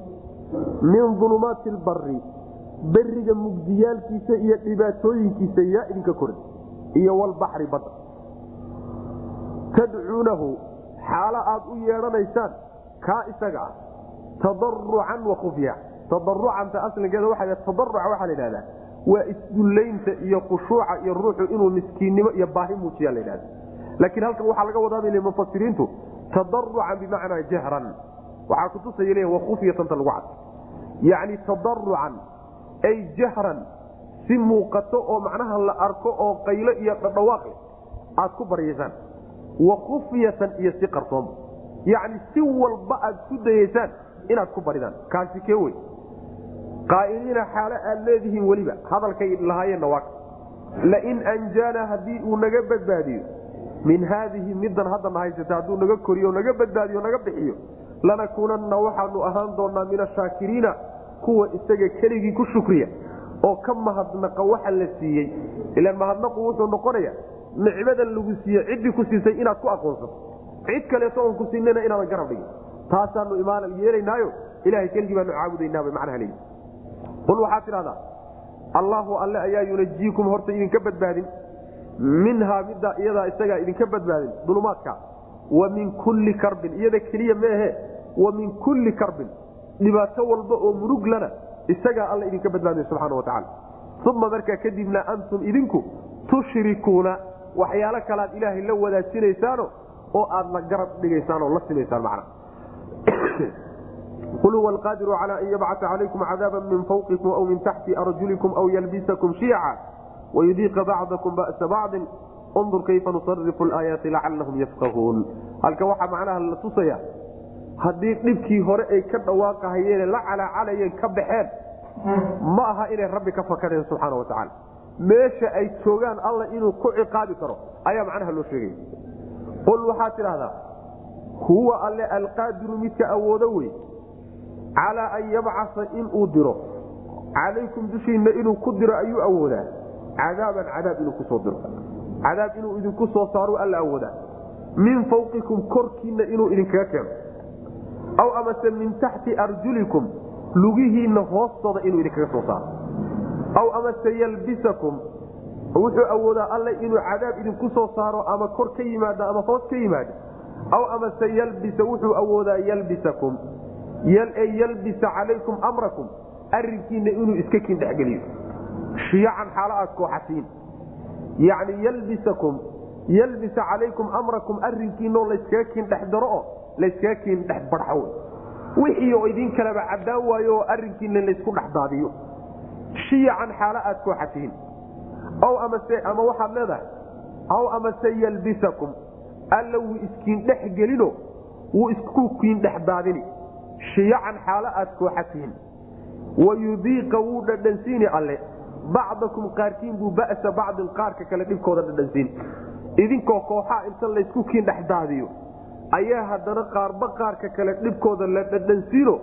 Min ulumaati lbari beriga mugdiyaalkiisa iyo dhibaatooyinkiisa yaa idinka korin. Iyo walbaxri badda tadcuunahu xaalo aad u yeedhanaysaan kaa isaga ah tadarucan wa khufya tadarucanta asligeeda waa tadaruca waxaa la idhahdaa waa isdullaynta iyo khushuuca iyo ruuxu inuu miskiinnimo iyo baahi muujiya la dhahda laakiin halkan waxaa laga wadaabay mufasiriintu tadarucan bimacnaa jahran waxaa kutusaya le wakufyatanta lagu cad yacni tadarucan ay jahran si muuqato oo macnaha la arko oo qaylo iyo dhadhawaaq aad ku baryaysaan wa khufyatan iyo si qarsoon yacni si walba aad ku dayaysaan inaad ku baridaan. Kaasi kee wey? Qaa'iliina xaalo aad leedihiin weliba. Hadalkay lahaayeenna waa lain anjaana haddii uu naga badbaadiyo. Min haadihi middan haddana haysata hadduu naga koriyo naga badbaadiyo naga bixiyo lanakuunanna waxaanu ahaan doonaa min ashaakiriina kuwa isaga keligii ku shukriya oo ka mahadnaqa waxa la siiyey. Ilaan mahadnaqu wuxuu noqonaya nicmadan lagu siiye ciddii ku siisay inaad ku aqoonsato. Cid kaleeto oon ku siinana inaadan garab dhigin taasaanu imaan yeelaynaayo ilahay keligii baanu caabudaynaa bay macnaha leeyihi qul waxaad tidhahdaa allaahu alle ayaa yunajiikum horta idinka badbaadin. Minhaa middaa iyadaa isagaa idinka badbaadin dulumaadka. Wa min kulli karbin. Iyada keliya meehe wa min kulli karbin. Dhibaato walba oo muruglana isagaa alla idinka badbaadin subxaana wa tacala uma markaa kadibna antum idinku tushrikuuna waxyaalo kalead ilaahay la wadaajinaysaano oo aad la garab dhigaysaan oo la simaysaan macna qul huwa alqaadiru cala an yabcata calaykum cadaaba min fawqikum aw min taxti arjulikum aw yalbisakum shiica wayudiiqa bacdakum ba'sa bacdin undur kayfa nusarifu laayaati lacalahum yafqahuun halka waxaa macnaha la tusaya haddii dhibkii hore ay ka dhawaaqahayeen la calaacalayeen ka baxeen ma aha inay rabbi ka fakadeen subxaana wa tacaala meesha ay joogaan alla inuu ku ciqaabi karo ayaa macnaha loo sheegaya qul waxaad tidhahdaa huwa alle alqaadiru midka awoodo wey calaa an yabcasa inuu diro. Calaykum dushiinna inuu ku diro ayuu awoodaa. Cadaaban cadaab inuu ku soo diro. Cadaab inuu idinku soo saaro alla awoodaa. Min fawqikum korkiinna inuu idinkaga keeno. Aw amase min taxti arjulikum lugihiinna hoostooda inuu idinkaga soo saaro. Aw amase yalbisakum wuxuu awoodaa alle inuu cadaab idinku soo saaro ama kor ka yimaado ama hoos ka yimaado. Aw amase yalbisa wuxuu awoodaa yalbisakum yalbisa calaykum amrakum arinkiina inuu iska kiin dhexgeliyo shiyacan xaalo aad kooxatiin yani yalbisakum yalbisa calaykum amrakum arinkiinoo layskaga kiin dhex oo layskaga kiin dhex barxo wixii oo idin kaleba caddaan waayo oo arinkiina laysku dhex daadiyo. Shiyacan xaalo aad kooxatiin aw amase ama waxaad leedahay aw amase yalbisakum alla wuu iskiin dhex gelino wuu isku kiin dhex daadini shiyacan xaalo aad kooxatihiin wayudiiqa wuu dhadhansiini alle. Bacdakum qaarkiin buu ba'sa bacdin qaarka kale dhibkooda dhadhansiin. Idinkoo kooxaa inta laysku kiin dhex daadiyo ayaa haddana qaarba qaarka kale dhibkooda la dhadhansiino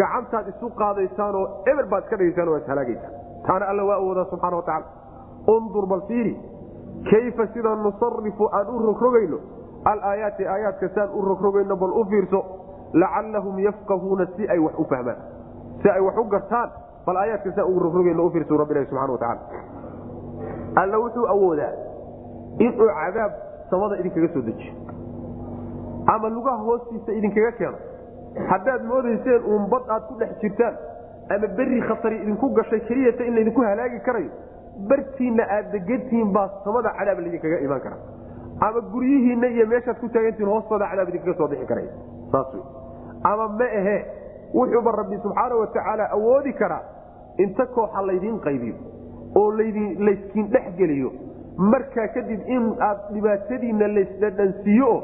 gacantaad isu qaadaysaanoo eber baad iska dhigaysaan waa ishalaagaysaan taana alla waa awoodaa subxana wa tacala undur bal fiiri kayfa sida nusarifu aan u rogrogayno alaayaati aayaadka saan u rogrogayno bal u fiirso lacallahum yafqahuuna si ay wax u fahmaan si ay wax u gartaan bal aayaadka saan ugu rogrogayno u fiirso rabbilahi subxana wa tacala alla wuxuu awoodaa inuu cadaab samada idinkaga soo dejiyo ama lugaha hoostiisa idinkaga keeno. Haddaad moodayseen uun bad aad ku dhex jirtaan ama beri khatari idinku gashay keliyata in laydinku halaagi karayo bartiinna aad degantihiin baa samada cadaab laydinkaga imaan kara ama guryihiinna iyo meeshaad ku taagantihiin hoostooda cadaab idinkaga soo bixi karaya saas wey ama ma ahe wuxuuba rabbi subxaana wa tacaala awoodi karaa inta kooxa laydiin qaybiyo oo ldin layskiin dhex geliyo. Markaa kadib in aad dhibaatadiinna laysdhadhansiiyo oo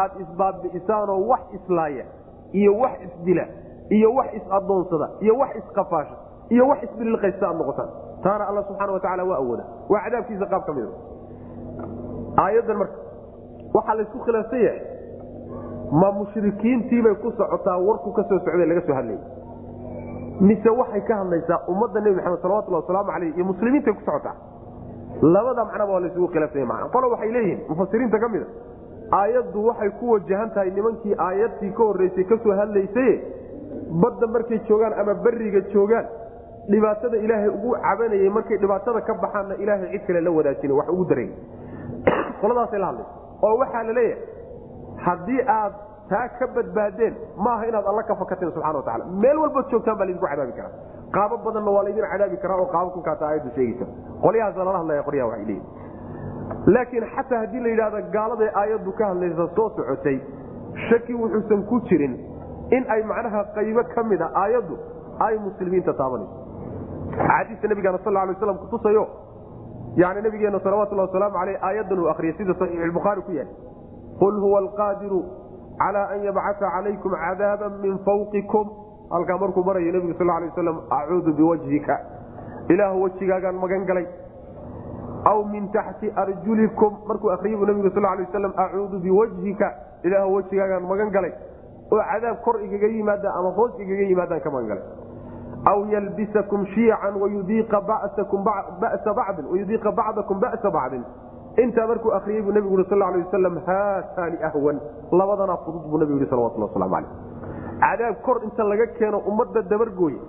aad isbaabi'isaanoo wax islaaya iyo wax isdila iyo wax is-adoonsada iyo wax isqafaasha iyo wax isbililqaysta aad noqotaan. Taana alla subxaana wa tacala waa awooda waa cadaabkiisa qaab ka mida aayaddan marka waxaa laysku khilaafsan yahay ma mushrikiintiibay ku socotaa warku ka soo socday laga soo hadlayay. Mise waxay ka hadlaysaa ummadda nebi maxamed salawatulli wasalaamu aleyh iyo muslimiintay ku socotaa? Labada macnaba waa laysugu khilaafsanya mana qolo waxay leeyihiin mufasiriinta ka mida aayaddu waxay ku wajahan tahay nimankii aayadtii ka horreysay ka hadlaysaye badda markay joogaan ama beriga joogaan dhibaatada ilaahay ugu cabanayay markay dhibaatada ka baxaanna ilaahay cid kale la wadaajina wax ugu daray. Qoladaasay la hadlaysa. Oo waxaa la leeyahay haddii aad taa ka badbaadeen maaha inaad alla ka fakateen subxana wa tacala meel walbaad joogtaan baa laydinku cadaabi karaa. Qaabo badanna waa laydin cadaabi karaa oo qaabo kunkaata aayaddu sheegaysa. Qolyahaasa lala hadlaya qoryaha waxay leeyihiin laakiin xataa haddii la yidhahda gaaladay aayaddu ka hadlaysa soo socotay shaki wuxuusan ku jirin in ay macnaha qaybo ka mida aayaddu ay muslimiinta taabanayso. Axaadiista nabigaana sal lay slam kutusayo yani nabigeena salawatulhi wasalaamu aleyh aayaddan uu akriyay sida saxiixulbukhaari ku yahay qul huwa alqaadiru cala an yabcaa calaykum cadaaban min fawqikum halkaa markuu marayo nebigu sal lay waslam acuudu biwajhika. Ilaahu wejigaagaan magan galay aw min taxti arjulikum. Markuu akriyabu nabigu sal lay waslam acuudu biwajhika. Ilaahu wejigaagaan magan galay oo cadaab kor igaga yimaada ama hoos igaga yimaadaan ka magan galay aw yalbisakum shiican wayudiiqa bacdakum ba'sa bacdin intaa markuu akriyey buu nebigu ui sal lay wasalam haataani ahwan. Labadana fudud buu nebigu yihi salawatullah waslamu caleyh cadaab kor inta laga keeno ummadda dabargooye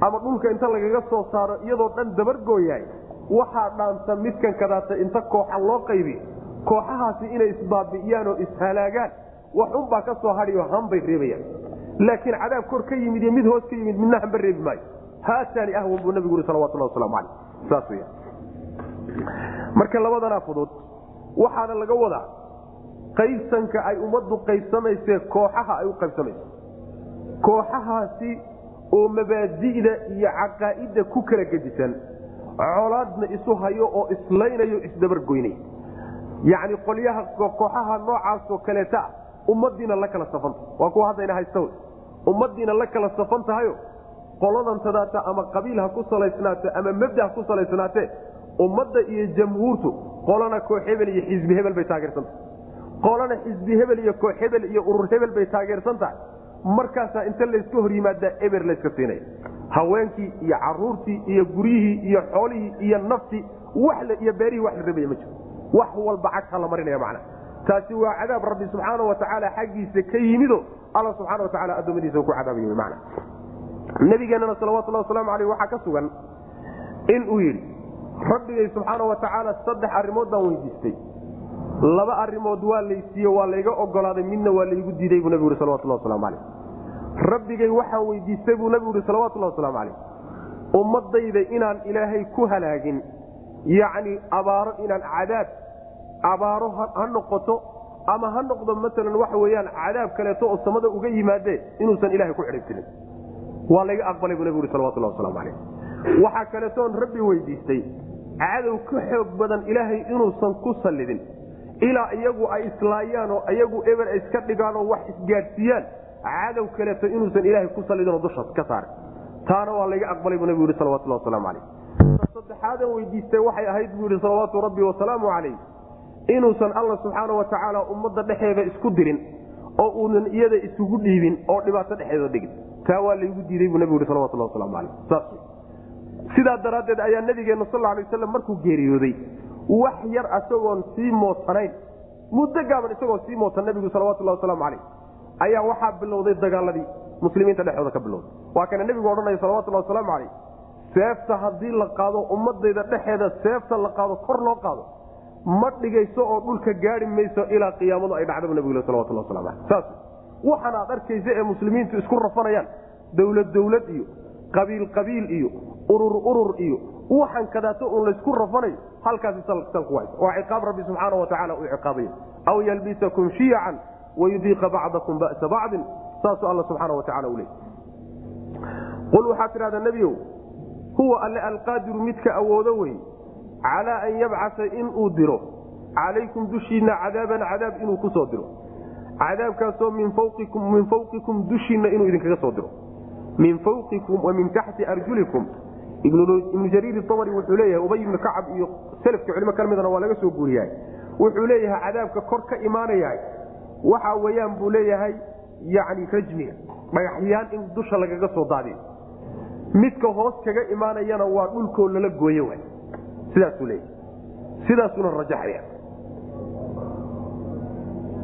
ama dhulka inta lagaga soo saaro iyadoo dhan dabargooyahay waxaa dhaanta midkan kadaata inta kooxa loo qaybi kooxahaasi inay isbaabi'iyaan oo ishalaagaan wax unbaa ka soo hadhiyo hanbay reebayaan. Laakiin cadaab kor ka yimid iyo mid hoos ka yimid midna hanba reebi maayo. Haataani ahwan buu nabigu ui salawatullah waslamu caleyh saas weya marka labadanaa fudud waxaana laga wadaa qaybsanka ay ummaddu qaybsamaysee kooxaha ay u qaybsamayso. Kooxahaasi oo mabaadi'da iyo caqaa'idda ku kala gedisan colaadna isu hayo oo islaynayo isdabargoynay yacni qolyaha kooxaha noocaasoo kaleeta ah ummadiina la kala safanta waa kuwa haddayna haysta ummadiina la kala safan tahayo qoladan tadaata ama qabiil ha ku salaysnaato ama mabda ha ku salaysnaatee ummadda iyo jamhuurtu qolana koox hebel iyo xisbi hebel bay taageersanta qolana xisbi hebel iyo koox hebel iyo urur hebel bay taageersan tahay. Markaasaa inta layska hor yimaadaa eber layska siinaya haweenkii iyo caruurtii iyo guryihii iyo xoolihii iyo naftii iyo beerihii wax la rabaya ma jiro. Wax walba cagta la marinaya macna. Taasi waa cadaab rabbi subxaana wa tacaala xaggiisa ka yimido alla subxaana wa tacala addoommadiisa ku cadaabayo macna. Nabigeenana salawatullahi wasalaamu aleyh waxaa ka sugan inuu yidhi rabbigay subxaana wa tacaala saddex arrimood baan weydiistay. Laba arimood waa laysiiye waa layga ogolaaday midna waa laygu diiday buu nabigu yhi salawatullah waslamu aleyh rabbigay waxaan weydiistay buu nabigu yhi salawatullahi wasalaamu caleyh ummadayda inaan ilaahay ku halaagin yacni abaaro inaan cadaab abaaro ha noqoto ama ha noqdo maalan waxa weyaan cadaab kaleeto oo samada uga yimaadee inuusan ilahay ku xidhibtirin waa layga aqbalay buu nabigu yhi salawatullah waslamu aleyh waxaa kaleetoon rabbi weydiistay cadow ka xoog badan ilaahay inuusan ku sallidin. Ilaa iyagu ay islaayaan oo iyagu eber iska dhigaan oo wax isgaadhsiiyaan cadow kaleeto inuusan ilaahay ku sallidinoo dushaas ka saaray taana waa layga aqbalay buu nabigu yhi salawatullah waslamu caleyh saddexaadan weydiistay waxay ahayd buu yihi salawaatu rabbi wasalaamu calayh inuusan alla subxaana wa tacaala ummadda dhexeeda isku dirin oo uunan iyada isugu dhiibin oo dhibaato dhexeeda dhigin. Taa waa laygu diiday buu nabigu yhi salawatullah waslamu caleyh saas sidaa daraaddeed ayaa nabigeena sal alay waslam markuu geeriyooday wax yar isagoon sii mootanayn muddo gaaban isagoo sii mootan nabigu salawatullah wasalaamu caleyh ayaa waxaa bilowday dagaaladii muslimiinta dhexdooda ka bilowday. Waa kana nebigu odhanaya salawatullah wasalaamu caleyh seefta haddii la qaado ummadayda dhexeeda seefta la qaado kor loo qaado ma dhigayso oo dhulka gaari mayso ilaa qiyaamadu ay dhacdaba nabig salawatullah waslamu aleyh saas waxaan aad arkaysa ee muslimiintu isku rafanayaan dowlad dowlad iyo qabiil qabiil iyo urur urur iyo waxaan kadaato un laysku rafanayo halkaasi salku haysa waa ciqaab rabbi subxaana wa tacala uu ciqaabaya. Aw yalbisakum shiyacan wayudiiqa bacdakum ba'sa bacdin saasuu alla subxaana wa tacala u leey qul waxaad tidhahdaa nebiyow huwa alle alqaadiru midka awoodo wey calaa an yabcasa inuu diro. Calaykum dushiinna cadaaban cadaab inuu ku soo diro. Cadaabkaasoo min fawqikum dushiinna inuu idinkaga soo diro. Min fawqikum wa min taxti arjulikum ibnu jariir abri wuxuu leeyahay ubay ibnu kacab iyo selafka culimo ka midana waa laga soo guuriyahay wuxuu leeyahay cadaabka kor ka imaanaya. Waxa weyaan buu leeyahay yani rajmiga dhagaxyaan in dusha lagaga soo daadiyo. Midka hoos kaga imaanayana waa dhulkoo lala gooye w sidaasuu leeyahay. Sidaasuna rajaxaya.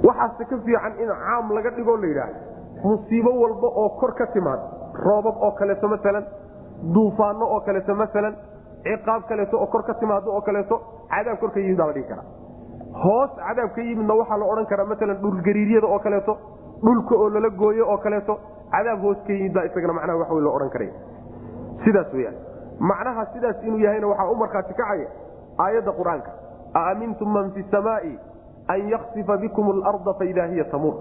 Waxaase ka fiican in caam laga dhigoo la yidhaahdo. Musiibo walba oo kor ka timaada roobab oo kaleeto maalan duufaano oo kaleeto maalan ciqaab kaleeto oo kor ka timaado oo kaleeto cadaab kor ka yimid baa la dhihi karaa. Hoos cadaab ka yimidna waxaa la odhan karaa maalan dhulgariiryada oo kaleeto dhulka oo lala gooyo oo kaleeto cadaab hoos ka yimid baa isagana macnaha wax loo odhan karaya sidaas weyaan macnaha sidaas inuu yahayna waxaa u markhaati kacaya aayadda qur'aanka. Aamintum man fi samaai an yaksifa bikum alarda faida hiya tamuur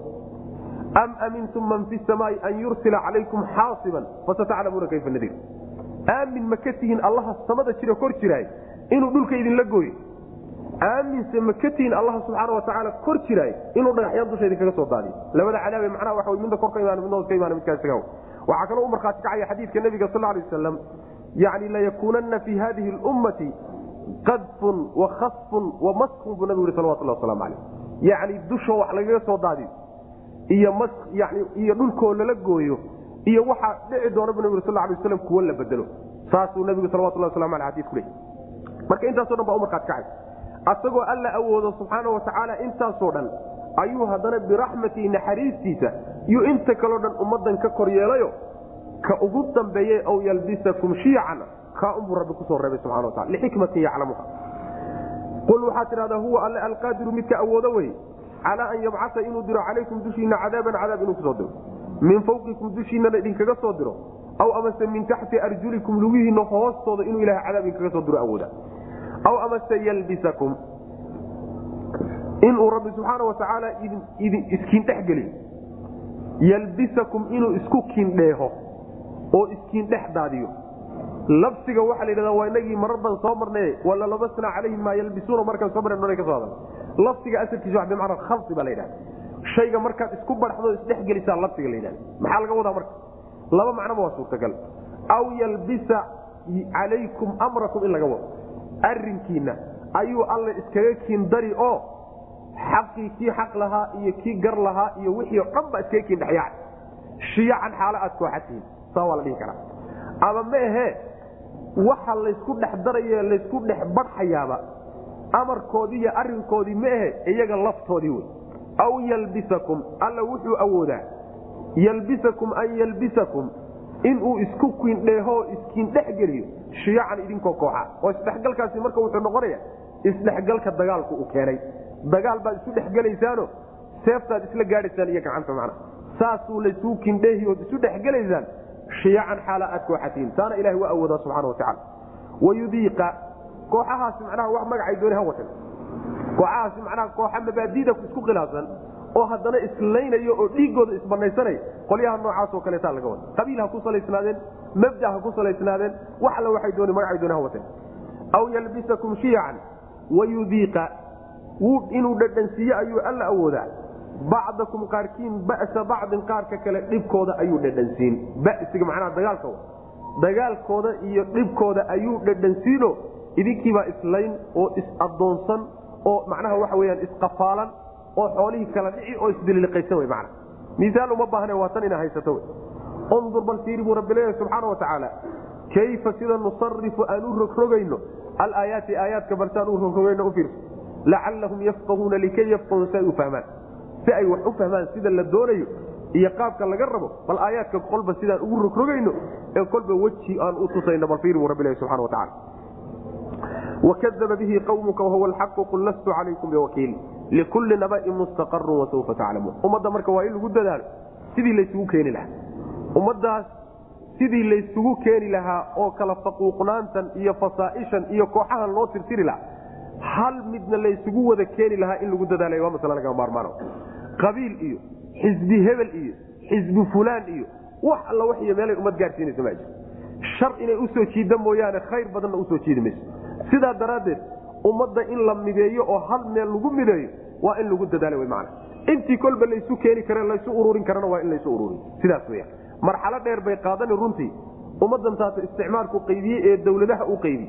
am amintum man fi samaai an yursila calaykum xaasiban fasataclamuuna kayfa nadir aamin ma ka tihiin allaha samada jira kor jiraay inuu dhulka idinla gooyo. Aaminse ma ka tihiin allaha subxaana watacaala kor jiraay inuu dhagaxyaan dusha idinkaga soo daadiyo labada cadaabe macnaha waxa midna kor ka imaan midna hoos ka imaan midkaa isaga. Waxaa kaloo u markhaati kacaya xadiidka nabiga sal alay wasalam yani layakuunanna fi hadihi lummati qadfun wa khasfun wa maskun buu nabigu yhi salawatullah waslamu caleyh yacni dusha wax lagaga soo daadiyo iyo mas yani iyo dhulkoo lala gooyo iyo waxaa dhici doona bu nabig sal lay waslam kuwo la bedelo. Saasuu nabigu salawatullah waslamu aleh xadis ku leey marka intaaso dhan baa u markhaati kacay. Asagoo alla awoodo subxaana wa tacaala intaasoo dhan ayuu haddana biraxmatii naxariistiisa iyo inta kaleo dhan ummadan ka kor yeelayo ka ugu dambeeye aw yalbisakum shiican kaa unbuu rabbi ku soo reebay subxana watacala lixikmatin yaclamuha. Qul waxaad tidhahdaa huwa alle alqaadiru midka awoodo wey calaa an yabcasa inuu diro calaykum dushiina cadaaban cadaab inuu ku soo diro min fawqikum dushiinana idinkaga soo diro aw amase min taxti arjulikum lugihiina hoostooda inuu ilaha cadaab idinkaga soo diro awooda. Aw amase yalbisakum inuu rabbi subxaana watacaala iskiin dhexgeliyo yalbisakum inuu isku kiindheeho oo iskiindhex daadiyo. Labsiga waxaa la yidhahda waa inagii marar badan soo marnay wala labasna calayhim maa yalbisuuna markaan soo marn ka soo hadal labsiga asalkiisa wa bimacna khalsi baa la yidhahda shayga markaad isku badhaxdo isdhexgelisaa labsiga la yidhahda. Maxaa laga wadaa marka? Laba macnoba waa suurtagal. Aw yalbisa calaykum amrakum in laga wado. Arrinkiina ayuu alle iskaga kiindari oo xaqii kii xaq lahaa iyo kii gar lahaa iyo wixii o dhan ba iskaga shiyacan xaalo aad kooxatihiin saa waa la dhihi karaa. Ama ma ahee waxa laysku dhex daraye laysku dhex badxayaaba amarkoodii iyo arrinkoodii ma ahe iyaga laftoodii wey aw yalbisakum alla wuxuu awoodaa yalbisakum an yalbisakum inuu isku kiindheeho iskiindhex geliyo shiyacan idinkoo kooxa oo isdhexgalkaasi marka wuxuu noqonaya isdhexgalka dagaalku uu keenay dagaal baad isu dhexgelaysaano seeftaad isla gaadhaysaan iyo gacanta macna saasuu laysuu kindheehi ood isu dhexgelaysaan shiyacan xaala aad kooxatiin taana ilahi waa awoodaa subxana watacaala wayudiiqa kooxahaasi macnaha wax magacay dooni ha watan kooxahaasi macnaha kooxa mabaadida isku khilaafsan oo haddana islaynayo oo dhiigooda isbanaysanaya qolyaha noocaasoo kaleetaa laga wada. Qabiil ha ku salaysnaadeen mabda ha ku salaysnaadeen wax alla waxay dooni magacay dooni ha watan aw yalbisakum shiyacan wayudiiqa inuu dhadhansiiye ayuu alla awoodaa. Bacdakum qaarkiin ba'sa bacdin qaarka kale dhibkooda ayuu dhadhansiin. Basiga macnaha dagaalka dagaalkooda iyo dhibkooda ayuu dhadhansiino. Idinkiibaa islayn oo is-adoonsan oo macnaha waxa weyaan isqafaalan oo xoolihii kala dhici oo isdililiqaysan w mana miaal uma baahne waa tan ina haysato undur bal fiiri buu rabbi leeyahay subxaana wa tacaala. Kayfa sida nusarifu aan u rogrogayno? Alaayaati aayaadka balsaan u rogrogayno u fiirso lacallahum yafqahuuna likay yafqahuun si ay u fahmaan. Si ay wax u fahmaan sida la doonayo iyo qaabka laga rabo bal aayaadka kolba sidaan ugu rogrogayno ee kolba weji aan u tusayno bal fiiri buu rabbi leeyahay subxana wa tacala wakadaba bihi qawmuka wahuwa alxaqu qul lastu calaykum biwakiil likulli nabain mustaqarun wasawfa taclamuun ummadda marka waa in lagu dadaalo sidii laysugu keeni lahaa ummadaas sidii laysugu keeni lahaa oo kala faquuqnaantan iyo fasaaishan iyo kooxahan loo tirtiri lahaa hal midna laysugu wada keeni lahaa in lagu dadaala waa masle laga maarmaan qabiil iyo xisbi hebel iyo xisbi fulaan iyo wax alla waxy meelay ummad gaadhsiinaysa ma jir shar inay u soo jiida mooyaane khayr badanna u soo jiidi mayso sidaa daraaddeed ummadda in la mideeyo oo hal meel lagu mideeyo waa in lagu dadaala w man intii kolba laysu keeni kare laysu ururin karana waa in laysu ururiy sidaas weyaan marxalo dheer bay qaadani runtii. Ummaddan taata isticmaalku qaybiye ee dawladaha u qaybi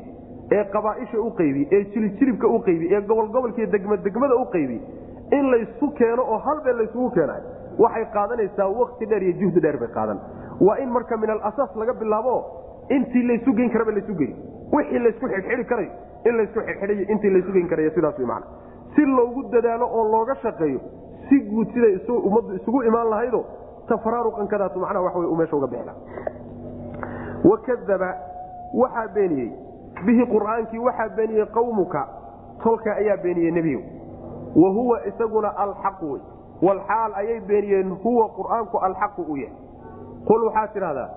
ee qabaaisha u qaybi ee jilijilibka u qaybi ee gobolgobolkaiyo degmadegmada u qaybi in laysu keeno oo hal meel laysugu keenayo waxay qaadanaysaa wakti dheer iyo juhdi dheer bay qaadan. Waa in marka min alasaas laga bilaabo intii laysu geyn karaba laysu gey wixii laysku xidhxidhi karayo in laysku xidhxidhiy intii laysu geyn karayo sidaas wy mana si loogu dadaalo oo looga shaqeeyo si guud siday ummaddu isugu imaan lahaydo tafaraaruqankadaas macnaha wax wey u meesha uga bixi laha wakadaba waxaa beeniyey bihi qur'aankii waxaa beeniyey qawmuka tolka ayaa beeniyey nebigu wa huwa isaguna alxaqu wey walxaal ayay beeniyeen huwa qur'aanku alxaqu u yahay. Qul waxaad tidhahdaa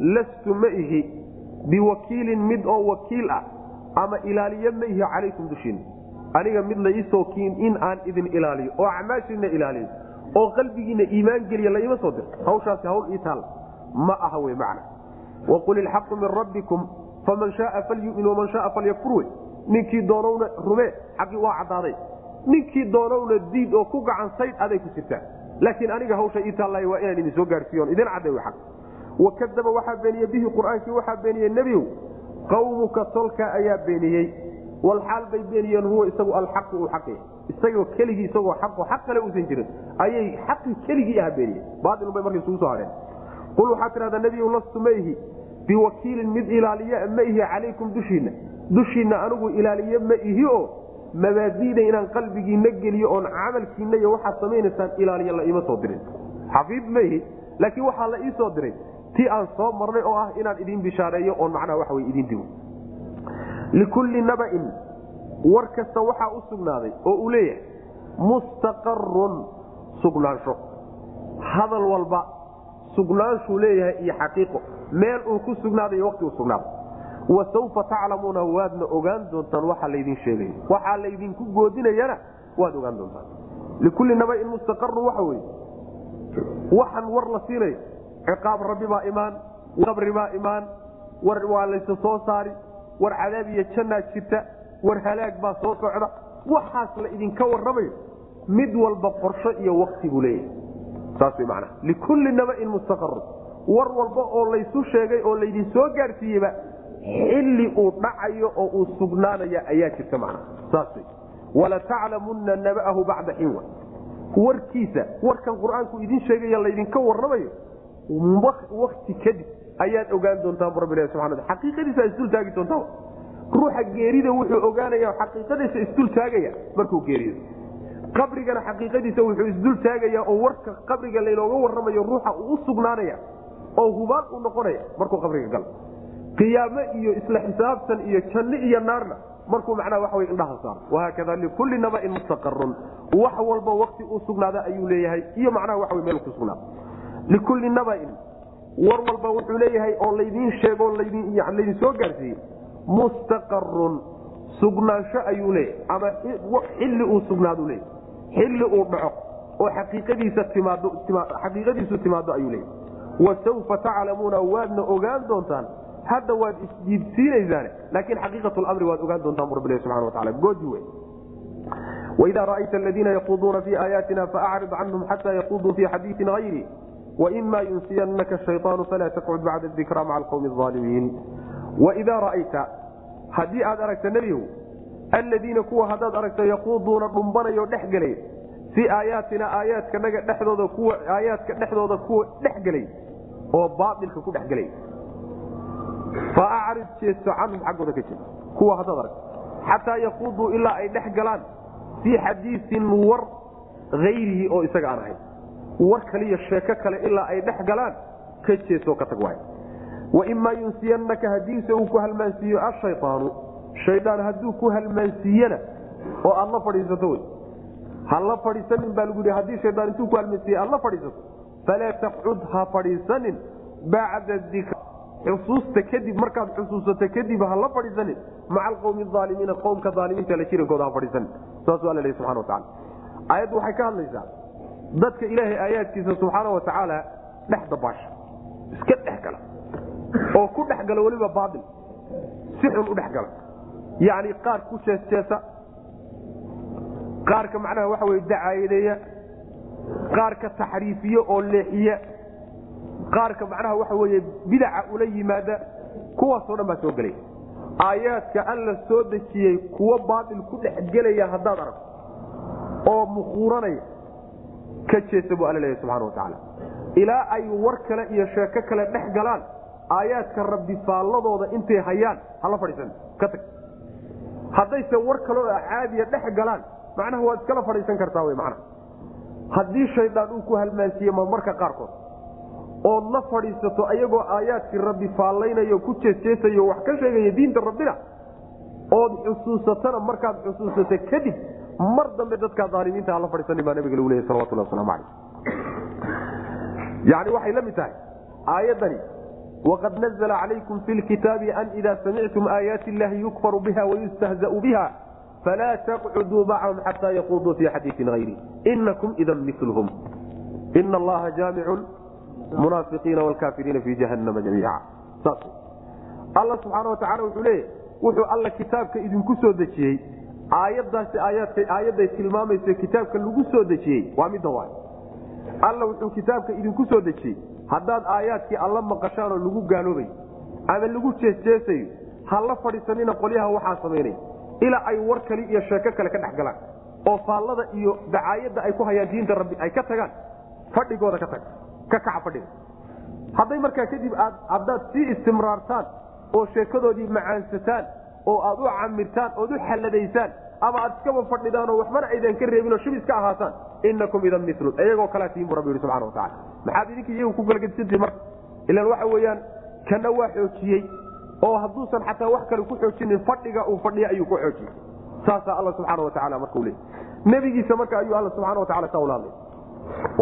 lastu ma ihi biwakiilin mid oo wakiil ah ama ilaaliye ma ihi calaykum dushiina aniga mid la iisoo kiin in aan idin ilaaliyo oo acmaashiina ilaaliyo oo qalbigiina iimaan geliya la ima soo dirto hawshaasi hawl ii taal. Ma aha wey macna. Waqul ilxaqu min rabbikum faman shaaa falyumin waman shaaa falyakfur wey ninkii doonowna rumee xaqii waa caddaaday. Ninkii doonowna diid oo ku gacan saydh aday ku jirtaa laakiin aniga hawsha ii taallay waa inaan idin soo gaarsiiyon idin cadday w aq wakadaba waxaa beeniyey bihi qur'aankii waxaa beeniyey nebigu. Qawmuka tolka ayaa beeniyey. Walxaal bay beeniyeen huwa isagu alxaqu uu xaq isagoo keligii isagoo xaqo xaq kale uusan jirin. Ayay xaqii keligii aha beeniyeen. Baailunbay marka isugu soo hadheen qul waxaa tidhahdaa nebigu lastu ma ihi biwakiilin mid ilaaliye ma ihi calaykum dushiinna. Dushiinna anigu ilaaliye ma ihi oo mabaadiida inaan qalbigiina geliyo oon camalkiina iyo waxaad samaynaysaan ilaaliye la iima soo dirin. Xafiid ma ihi laakiin waxaa la ii soo diray ti aan soo marnay oo ah inaan idin bishaareeyo oon macnaha waxa wey idin digo. Likulli nabain war kasta waxaa u sugnaaday oo uu leeyahay mustaqarun sugnaansho. Hadal walba sugnaanshuu leeyahay iyo xaqiiqo. Meel uu ku sugnaaday iyo waqti uu sugnaaday. Wasawfa taclamuuna waadna ogaan doontaan waxa laydin sheegayo waxaa laydinku goodinayana waad ogaan doontaan. Likulli nabain mustaqarun waxa weye waxaan war la siinayo ciqaab rabbi baa imaan qabri baa imaan war waa laysa soo saari war cadaab iyo jannaa jirta war halaag baa soo socda. Waxaas la idinka warramayo mid walba qorsho iyo wakti buu leeyahay. Saas way macnaha likulli nabain mustaqarun war walba oo laysu sheegay oo laydin soo gaadhsiiyeyba xilli uu dhacayo oo uu sugnaanaya ayaa jirta macnaha saas wey walataclamunna naba'ahu bacda xinwa warkiisa warkan qur'aanku idin sheegaya laydinka warramayo wakti kadib ayaad ogaan doontaan bu rabbi subana xaqiiqadiisa isdul taagi doontaa ruuxa geerida wuxuu ogaanaya xaqiiqadiisa isdul taagaya markuu geeriyo. Qabrigana xaqiiqadiisa wuxuu isdul taagaya oo warka qabriga laynooga warramayo ruuxa uu u sugnaanaya oo hubaan u noqonaya markuu qabriga galo. Qiyaame iyo isla xisaabtan iyo janno iyo naarna markuu macnaha waxa wey indhaha saaro. Wahaakada likulli nabain mustaqarun wax walba wakti uu sugnaada ayuu leeyahay iyo macnaha wey meel ku sugnaada likulli nabain. War walba wuxuu leeyahay oo laydiin sheego laydin soo gaarsiiyey mustaqarun sugnaansho ayuu leeyahay ama xilli uu sugnaadu leeyahy xilli uu dhaco oo xaqiiqadiisu timaado ayuu leeyahy wasawfa taclamuuna waadna ogaan doontaan. Hadda waad isdiibsiinaysaane laakiin xaqiiqat lamri waad ogaan doontaan bu rabbi subana wataala gooji wey waidaa ra'ayta aladiina yaquuduuna fii aayaatina faacrid canhum xataa yaquuduu fii xadiiin hayri waima yunsiyanaka shayطaanu falaa taqcud bacda dikra maca alqowmi aalimiin waidaa ra'ayta haddii aad aragta nebigow aladiina kuwa haddaad aragto yaquuduuna dhumbanayo dhex gelay fii aayaatina aayaadkanaga dhexdooda kuwa aayaadka dhexdooda kuwa dhex gelay oo baailka ku dhex gelay fa acrid jeesto canhum xaggooda ka jeed kuwa haddaad aragto xataa yaquuduu ilaa ay dhex galaan fii xadiisin war hayrihi oo isaga aan ahayn war kaliyo sheeko kale ilaa ay dhex galaan ka jeesoo ka tag waay. Waimaa yunsiyanaka hadiise uu ku halmaansiiyo ashayaanu shaydaan hadduu ku halmaansiiyena oo aad la fadhiisato wy ha la fadhiisanin baa lagu yidhi haddii shaydaan intuu ku halmaansiiye aad la fadhiisato falaa taqcud ha fadhiisanin bacda dikr. Xusuusta kadib markaad xusuusato kadib ha la fadhiisanin maca alqowmi aalimiina qowmka aalimiinta la jirankooda ha fadhiisanin. Saasuu alla lehy subxana wataala aayaddu waxay ka hadlaysaa dadka ilaahay aayaadkiisa subxaana wa tacaala dhex dabaasha iska dhex gala oo ku dhex gala weliba baail si xun u dhex gala. Yacni qaar ku jeesjeesa qaarka macnaha waxa weye dacaayadeeya qaarka taxriifiye oo leexiya qaarka macnaha waxa weeye bidaca ula yimaada kuwaasoo dhan baa soo gelaya aayaadka alla soo dejiyey kuwo baail ku dhex gelaya haddaad aragto oo mukhuuranaya ka jeesa buu alla leeyahy subxana wa tacaala. Ilaa ay war kale iyo sheeko kale dhex galaan aayaadka rabbi faalladooda intay hayaan hala fadhiisan ka tag. Haddayse war kaleo caadiya dhex galaan macnaha waad iskala fadhiisan kartaa wy macnaha. Haddii shaydaan uu ku halmaansiiye marmarka qaarkood ood la fadhiisato ayagoo aayaadkii rabbi faallaynayo ku jeesjeesayo wax ka sheegaya diinta rabbina ood xusuusatana markaad xusuusato kadib mar dambe dadkaa aalimiinta hala fadhiisanin baa nabiga lagu leeyay salawatullah waslamu calayh. Yani waxay la mid tahay aayaddani waqad nazla calaykum fi lkitaabi an ida samictum aayaati illahi yukfaru biha wayustahzau biha falaa taqcuduu macahum xataa yaquuduu fii xadiiin hayri inakum idan milhum ina allaha jaamicu munaafiqiina wlkaafiriina fi jahanama jamiica. Alla subxaana wa tacala wuxuu leeyahy wuxuu alla kitaabka idinku soo dejiyey aayadaasi aayadday tilmaamaysa kitaabka lagu soo dejiyey. Waa midda waay alla wuxuu kitaabka idinku soo dejiyey. Haddaad aayaadkii alla maqashaan oo lagu gaaloobayo ama lagu jeesjeesayo ha la fadhiisanina qolyaha waxaa samaynaya ilaa ay war kali iyo sheeko kale ka dhex galaan. Oo faallada iyo dacaayadda ay ku hayaan diinta rabbi ay ka tagaan. Fadhigooda ka tag. Ka kaca fadhiga. Hadday markaa kadib aad haddaad sii istimraartaan oo sheekadoodii macaansataan oo aad u camirtaan ood u xalladaysaan ama aad iskaba fadhidaan oo waxbana aydan ka reebin oo shib iska ahaataan inakum idan milun iyagoo kalaa tihin bu rabbi yihi subxana watacala maxaad idinka iyagu ku galgadisantihi marka ilaan waxa weeyaan kana waa xoojiyey oo hadduusan xataa wax kale ku xoojinin fadhiga uu fadhiya ayuu ku xoojiyey. Saasaa alla subxaana wa tacala markau leey nebigiisa marka ayuu alla subxana wa tacala saa ula hadlay.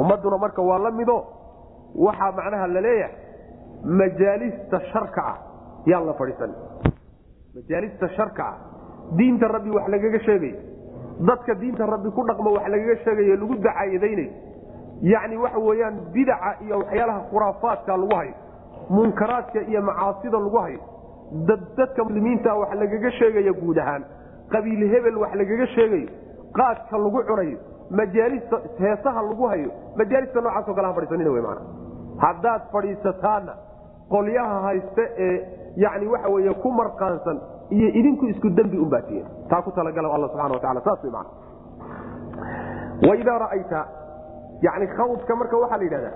Ummadduna marka waa la mido waxaa macnaha la leeyahay majaalista sharka ah yaan la fadhiisan majaalista sharka ah diinta rabbi wax lagaga sheegayo dadka diinta rabbi ku dhaqmo wax lagaga sheegayo lagu dacaayadaynayo yacni waxa weeyaan bidaca iyo waxyaalaha khuraafaadka lagu hayo munkaraadka iyo macaasida lagu hayo dadka muslimiinta wax lagaga sheegaya guud ahaan qabiil hebel wax lagaga sheegayo qaadka lagu cunayo majaalista heesaha lagu hayo majaalista noocaasoo kale ha fadhiisanina w mana haddaad fadhiisataanna qolyaha haysta ee yani waxa wey ku marqaansan iyo idinku isku dembi unbaatiye taa ku talagala alla subana wataala saas man waidaa ra'ayta yani khawdka marka waxaa la yidhahdaa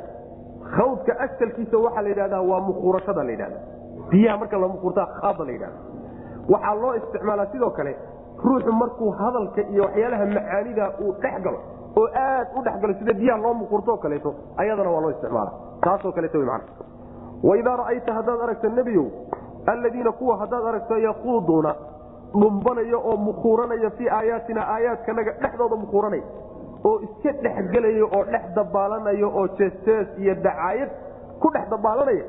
khawdka asalkiisa waxaa la yidhahdaa waa mukuurashada la yidhahda biyaha marka la mukuurtaa khaada la yidhahda waxaa loo isticmaalaa sidoo kale ruuxu markuu hadalka iyo waxyaalaha macaanida uu dhex galo oo aad u dhex galo sida biyaha loo mukuurto kaleeto ayadana waa loo isticmaala taasoo kaleeto man waidaa ra'ayta haddaad aragta nebiyow alladiina kuwa haddaad aragto yaquuduuna dhumbanaya oo mukuuranaya fii aayaatina aayaadkanaga dhexdooda mukuuranaya oo iska dhexgelaya oo dhex dabaalanaya oo jeestees iyo dacaayad ku dhex dabaalanaya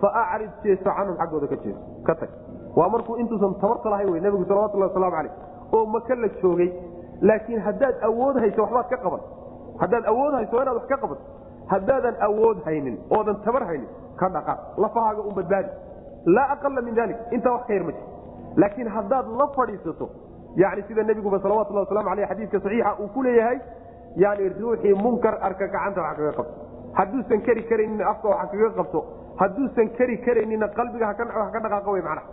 fa acrid jeeso canhum xaggooda ka jeeso ka tag waa markuu intuusan tabarta lahayn wey nebigu salawatullahi waslamu calayh oo maka la joogay laakiin haddaad awood hayso waxbaad ka qaban haddaad awood hayso inaad wax ka qabato haddaadan awood haynin oodan tabar haynin ka dhaqa lafahaaga un badbaadi laa aqala min dalik intaa wax ka yar ma jir laakiin haddaad la fadhiisato yani sida nebiguba salawatullah waslamu aleyh xadiidka saxiixa uu ku leeyahay yani ruuxii munkar arka gacanta wax kaga qabto. Hadduusan keri karaynin afka wax kaga qabto. Hadduusan keri karaynina qalbiga wax ka dhaqaaqa wey macnaha.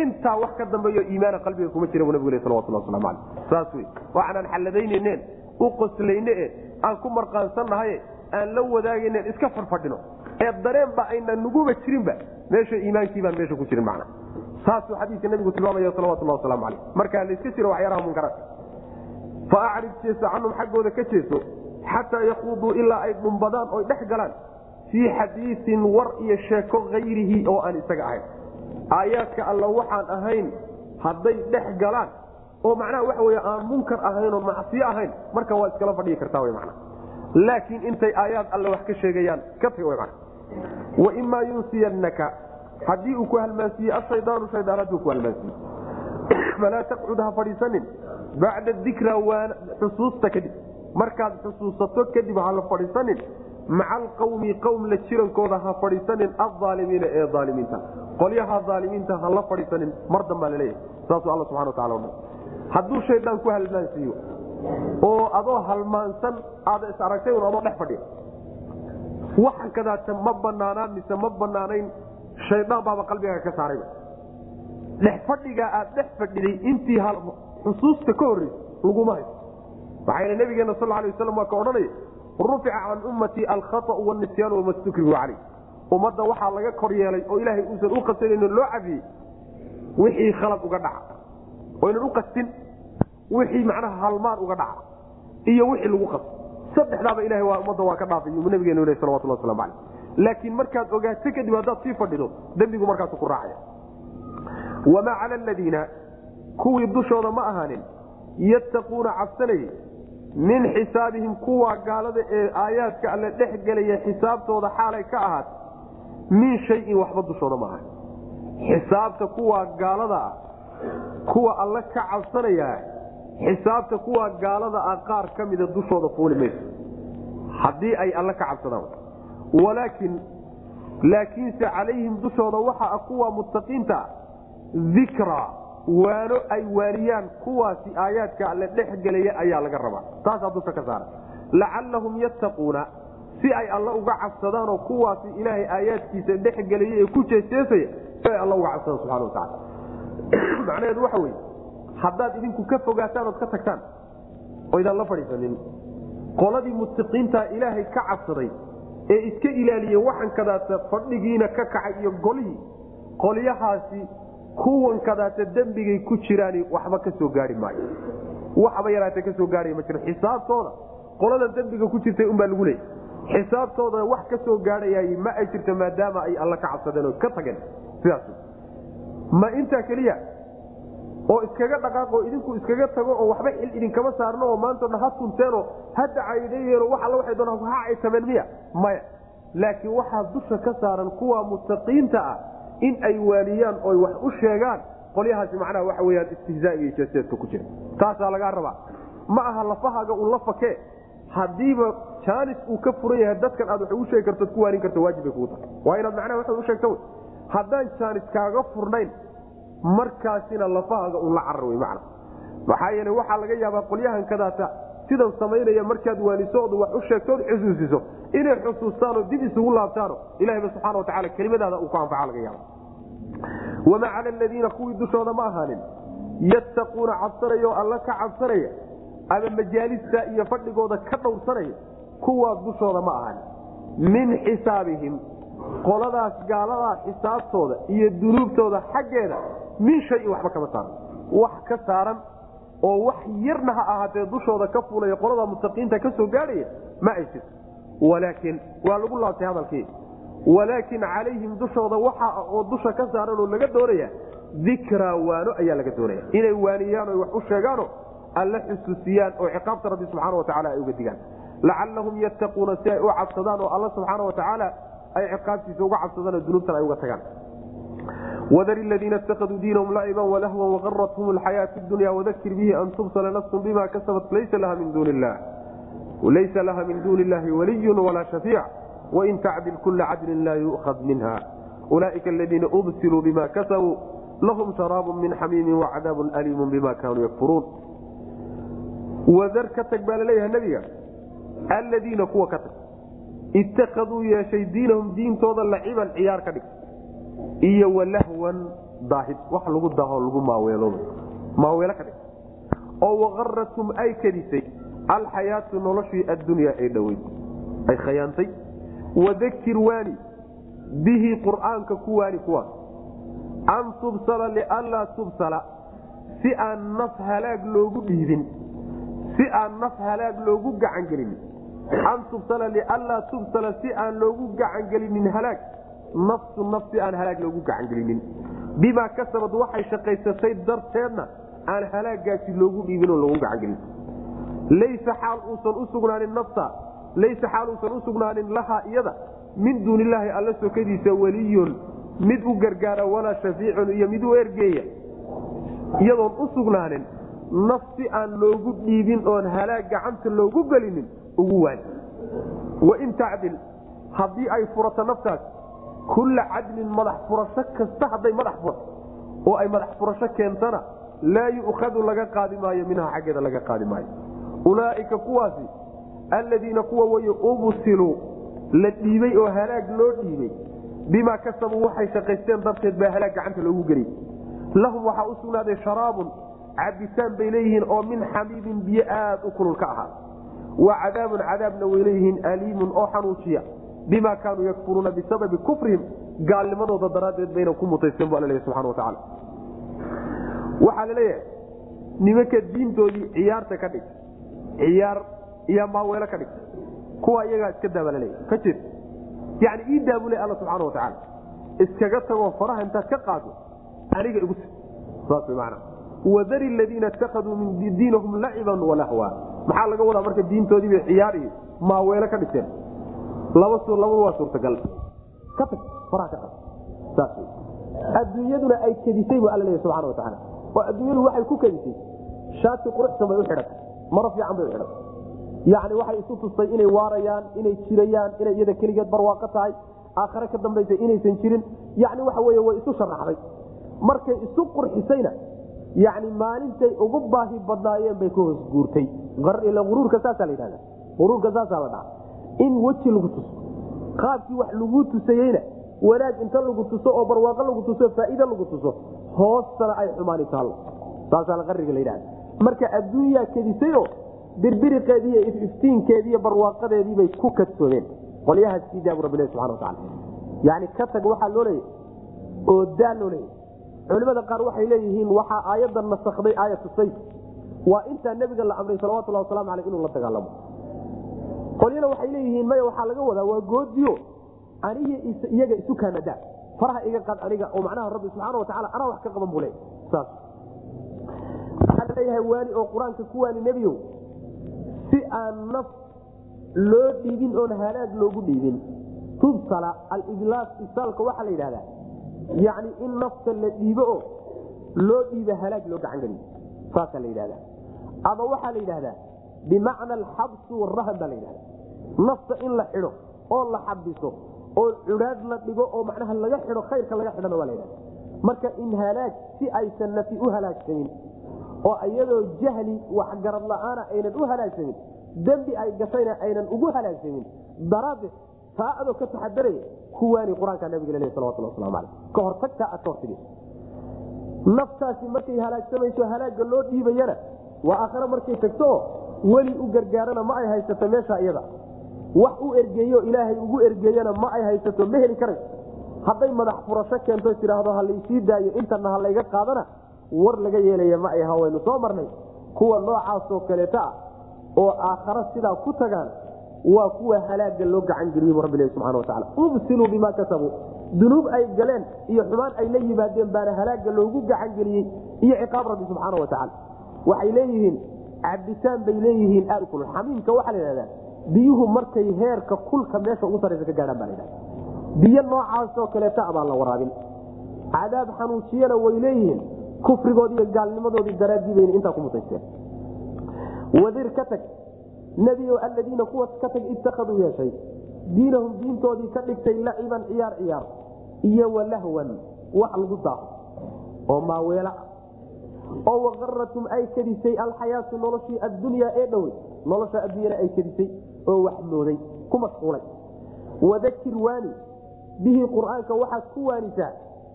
Intaa wax ka dambeeyo iimaana qalbiga kuma jira bu nabig le salawatullah waslamu aleyh saas wey waxaanaan xalladaynaynen u qoslayne e aan ku marqaansannahaye aan la wadaagaynen iska farfadhino. Ee dareenba ayna nuguba jirinba meesha iimaankiibaan meesha ku jirin macna. Saasuu xadiidka nabigu tilmaamaya salawatullah waslamu aleyh markaa layska jiro waxyaalaha munkaraadka fa acrid jeeso canhum xaggooda ka jeeso xataa yaquuduu ilaa ay dhumbadaan oy dhex galaan. Fii xadiiin war iyo sheeko hayrihi oo aan isaga ahayn. Aayaadka alla waxaan ahayn hadday dhex galaan oo macnaha waxa wey aan munkar ahayn oo macsiyo ahayn marka waa iskala fadhigi kartaa w mana laakiin intay aayaad alle wax ka sheegayaan ka tag waimaa yunsiyannaka haddii uu ku halmaansiiye ashaydaanu shaydaan hadduu ku halmaansiiye falaa taqcud ha fadhiisanin. Bacda dikra xusuusta kadib. Markaad xusuusato kadib hala fadhiisanin. Maca alqawmi qowm la jirankooda ha fadhiisanin aaalimiina ee aalimiinta qolyaha aalimiinta ha la fadhiisanin mar dambaa la leeyahay saasuu alla subana wataala hadduu shaydaan ku halmaansiiyo oo adoo halmaansan aada is aragtay un adoo dhex fadhiya. Waxa kadaata ma banaanaa mise ma banaanayn shaydaan baaba qalbigaa ka saarayba dhex aad dhex fadhiday intii xusuusta ka horreysa laguma hayso waxayna nabigeena sal lay waslam waa ka odhanaya rufica can ummatii alkhaau wanisyaan wama stukrihu caleyh ummadda waxaa laga kor yeelay oo ilaahay uusan u qasanayno loo cafiyey wixii khalad uga dhaca. Oynan u qastin wixii macnaha halmaan uga dhaca iyo wixii lagu qasto saddexdaaba ilahay waa ummadda waa ka dhaafay yuu nabigeenu leh salawatullah waslamu caleyh laakiin markaad ogaato kadib haddaad sii fadhido dembigu markaasu ku raacaya. Wamaa cala aladiina kuwii dushooda ma ahaanin yattaquuna cabsanayay min xisaabihim kuwa gaalada ee aayaadka alle dhex gelaya xisaabtooda xaalay ka ahaat min shayin waxba dushooda ma ahan xisaabta kuwa gaalada ah kuwa alle ka cabsanaya xisaabta kuwa gaalada ah qaar ka mida dushooda fuuli mayso. Haddii ay alle ka cabsadaan. Walaakin laakiinse calayhim dushooda waxa ah kuwa muttaqiinta dikra waano ay waariyaan kuwaasi aayaadka alle dhex gelaya ayaa laga rabaa. Taasaa dusha ka saara lacallahum yattaquuna si ay alle uga cabsadaanoo kuwaasi ilaahay aayaadkiisa dhex gelaya ee ku jeeseesaya si ay alle uga cabsadaan subxana watacaala macnaheedu waxa weye haddaad idinku ka fogaataan ood ka tagtaan oydaan la fadhiisanin qoladii muttaqiinta ilaahay ka cabsaday ee iska ilaaliye waxankadaata fadhigiina ka kacay iyo golihii qolyahaasi kuwan kadaata dembigay ku jiraan waxba ka soo gaari maayo. Waxba yaraata ka soo gaaraya ma jiro xisaabtooda qolada dembiga ku jirtay unbaa lagu leeyay. Xisaabtooda wax ka soo gaadhayay ma ay jirto maadaama ay alla ka cabsadeen oo ka tageen. Sidaas. Ma intaa keliya oo iskaga dhaqaaqoo idinku iskaga tago oo waxba xil idinkama saarno oo maantana ha tunteenoo ha dacaydayeen wax alla waxay doonaan ha caytameen miya. Maya. Laakiin waxaa dusha ka saaran kuwa muttaqiinta ah in ay waaliyaan oy wax u sheegaan qolyahaasi macnaha waxa weyaan istihzaa iyo jeeseeska ku jira. Taasaa lagaa rabaa. Ma aha lafahaaga un la fakee hadiiba jaanis uu ka furan yahay dadkan aad wax ugu sheegi karto ku waanin karto waajib bay kugu tahay. Waa inaad macnaha waxaad u sheegta haddaan jaanis kaaga furnayn markaasina lafahaaga un la carar wey maxaa yeele waxaa laga yaabaa qolyahankadaata sidan samaynaya markaad waanisood wax u sheegtood xusuusiso inay xusuustaanoo dib isugu laabtaano ilahayba subxana wa tacala kelimadaada uu ku anfaca laga yaaba wamaa cala aladiina kuwii dushooda ma ahaanin yattaquuna cabsanaya oo alla ka cabsanaya ama majaalista iyo fadhigooda ka dhowrsanaya kuwaa dushooda ma ahaanin. Min xisaabihim qoladaas gaaladaa xisaabtooda iyo dunuubtooda xaggeeda min shayin waxba kama saaran. Wax ka saaran oo wax yarna ha ahaatee dushooda ka fuulaya qolada mutaqiinta ka soo gaadhaya ma ay jirto. Walaakin waa lagu laabtay hadalkii. Walaakin calayhim dushooda waxa oo dusha ka saaran oo laga doonaya dikraa waano ayaa laga doonaya. Inay waaniyaan wax u sheegaano alla xusuusiyaan oo ciqaabta rabbi subxaana wa tacala ay uga digaan. Lacallahum yattaquuna si ay u cabsadaan oo alla subxaana wa tacaala ay ciqaabtiisa uga cabsadaan oo dunuubtan ay uga tagaan wadar ladiina itakaduu diinahum laciban walahwan waqarathum alxayaatu dunya wadakir bihi an tubsala nafsun bima kasabat laysa laha min duuni illahi waliyun walaa shafiic wain tacdil kula cadlin laa yu'had minha ulaaika aladiina ubsiluu bima kasabuu lahum sharaabun min xamiimin wacadaabun aliimun bima kaanuu yakfuruun wadar ka tag baa laleeyaha nebiga aladiina kuwa ka tag itakaduu yeeshay diinahum diintooda laciban ciyaar ka dhig iyo walahwan daahid. Wax lagu daho lagu maaweelooba maaweelo ka dhig. Oo waqaratum ay kadisay alxayaatu noloshii addunyaa ee dhoweyd ay khayaantay. Wadakir waani. Bihi qur'aanka ku waani kuwaas an tubsala lianlaa tubsala. Si aan naf halaag loogu dhiibin. Si aan naf halaag loogu gacangelinin an tubsala lianlaa tubsala. Si aan loogu gacangelinin halaag nafsu nafsi aan halaag loogu gacangelinin. Bimaa kasabad waxay shaqaysatay darteedna aan halaagaasi loogu dhiibinoo loogu gacangelin. Laysa xaal uusan u sugnaanin nafta laysa xaal uusan u sugnaanin lahaa iyada. Min duuni illaahi alla sokadiisa weliyun mid u gargaara walaa shafiicun iyo mid u ergeeya. Iyadoon u sugnaanin nafsi aan loogu dhiibin oon halaag gacanta loogu gelinin ugu waani wain tacdil haddii ay furato naftaas kulla cadlin madax furasho kasta hadday madax furato oo ay madax furasho keentana laa yu'khadu laga qaadi maayo minha xaggeeda laga qaadi maayo. Ulaaika kuwaasi alladiina kuwa way ubsiluu la dhiibay oo halaag loo dhiibay bimaa kasabuu waxay shaqaysteen darteed baa halaag gacanta loogu geliyey. Lahum waxaa u sugnaaday sharaabun cabitaan bay leeyihiin oo min xamiimin biyo aad u kulul ka ahaa. Wa cadaabun cadaabna way leeyihiin aliimun oo xanuujiya bima kaanuu yakfuruuna bisababi kufrihim gaalnimadooda daraaddeed bayna ku mutaysteen bu alla leeyahy subxana wa tacaala waxaa la leeyahay nimanka diintoodii ciyaarta ka dhig ciyaar iyo maaweelo ka dhig kuwa iyagaa iska daa baa laleeyahy ka jir yani ii daa buu le alla subxaana wa tacaala iskaga tagoo faraha intaad ka qaado aniga igu si saas macana wadari ladiina itakaduu min diinahum laciban walahwa maxaa laga wadaa marka diintoodii bay ciyaar iyo maaweelo ka dhigteen laba labadu waa suurtagal. Ka tag faraha ka qaad saas adduunyaduna ay kedisay bu alla leeyahy subxana wa tacaala oo adduunyadu waxay ku kedisay. Shaati quruxsan bay u xidhatay maro fiican bay u xidhatay yacni waxay isu tustay inay waarayaan inay jirayaan inay iyada keligeed barwaaqo tahay. Aakhare ka dambaysa inaysan jirin. Yacni waxa weeye way isu sharaxday markay isu qurxisayna yacni maalintay ugu baahi badnaayeen bay ka hoos guurtay. Uruurka saasaa la yidhahda uruurka saasaa la dhaha in weji lagu tuso qaabkii wax lagu tusayeyna wanaag inta lagu tuso oo barwaaqo lagu tuso faa'iide lagu tuso hoostana ay xumaani taallo saasaa la qariga la yidhahda marka adduunyaa kedisayoo birbiriqeediiy iftiinkeediiy barwaaqadeediibay ku kadsoomeen qolyahaas sii daabu rabbi subana wataala yani ka tag waxaa loo leeyahy oo daa loo leeyahy culimada qaar waxay leeyihiin waxaa aayadda nasakday aayatu sayf. Waa intaa nebiga la amray salawatullah waslamu aleyh inuu la dagaalamo qolyana waxay leeyihiin maya waxaa laga wadaa waa goodiyo. Aniga iyaga isu kaanadaa faraha iga qad aniga oo macnaha rabbi subxaana watacaala anaa wax ka qaban buu leeyahy saas. Waxaa la leeyahay waani oo qur'aanka ku waani nebiyow si aan naf loo dhiibin oon halaag loogu dhiibin tubsala alidlaas isaalka waxaa la yidhahdaa yacni in nafta la dhiibo oo loo dhiibo halaag loo gacan saasaa la yidhahdaa ama waxaa la yidhahdaa bimacna alxabsu warahan baa la yidhahda nafta in la xidho oo la xabiso oo cudhaad la dhigo oo macnaha laga xidho khayrka laga xidhana waa la yidhahda marka in halaag si aysan nafi u halaagsamin oo iyadoo jahli waxgarad la'aana aynan u halaagsamin dembi ay gashayna aynan ugu halaagsamin daraaddeed taa adoo ka taxadaraya kuwaani qur'aanka nabiga leh salawatullah waslamu aleyh ka hortagtaa aad ka hortagayso. Naftaasi markay halaagsamayso halaagga loo dhiibayana waa aakhare markay tagto weli u gargaarana ma ay haysato meesha iyada. Wax u ergeeyo ilaahay ugu ergeeyana ma ay haysato ma heli karayso hadday madax furasho keento tidhaahdo ha laysii daayo intana ha layga qaadana war laga yeelaya ma ay hawaynu soo marnay. Kuwa noocaasoo kaleeta ah oo aakhara sidaa ku tagaan waa kuwa halaaga loo gacangeliyey bu rabbilahi subxana wataala ubsiluu bimaa kasabuu dunuub ay galeen iyo xumaan ay la yimaadeen baana halaaga loogu gacangeliyey iyo ciqaab rabbi subxaana watacaala waxay leeyihiin cabitaan bay leeyihiin kulul xamiimka waxaa la yidhahdaa biyuhu markay heerka kulka meesha ugu saraysa ka gaadhaan baa biyo noocaasoo kaleeta abaan la waraabin. Cadaab xanuujiyana way leeyihiin kufrigoodi iyo gaalnimadoodii daraaddii bayna intaa ku mutaysteen. Wadir ka tag nebiyo aladiina kuwa ka tag ittakhaduu yeeshay. Diinahum diintoodii ka dhigtay laciban ciyaar ciyaar iyo walahwan wax lagu daaqo oo maaweela oo waqaratum ay kadisay alxayaatu noloshii addunyaa ee dhowey nolosha adduunyana ay kadisay oo wax mooday ku mashquulay. Wadakir waani bihi qur'aanka waxaad ku waanisaa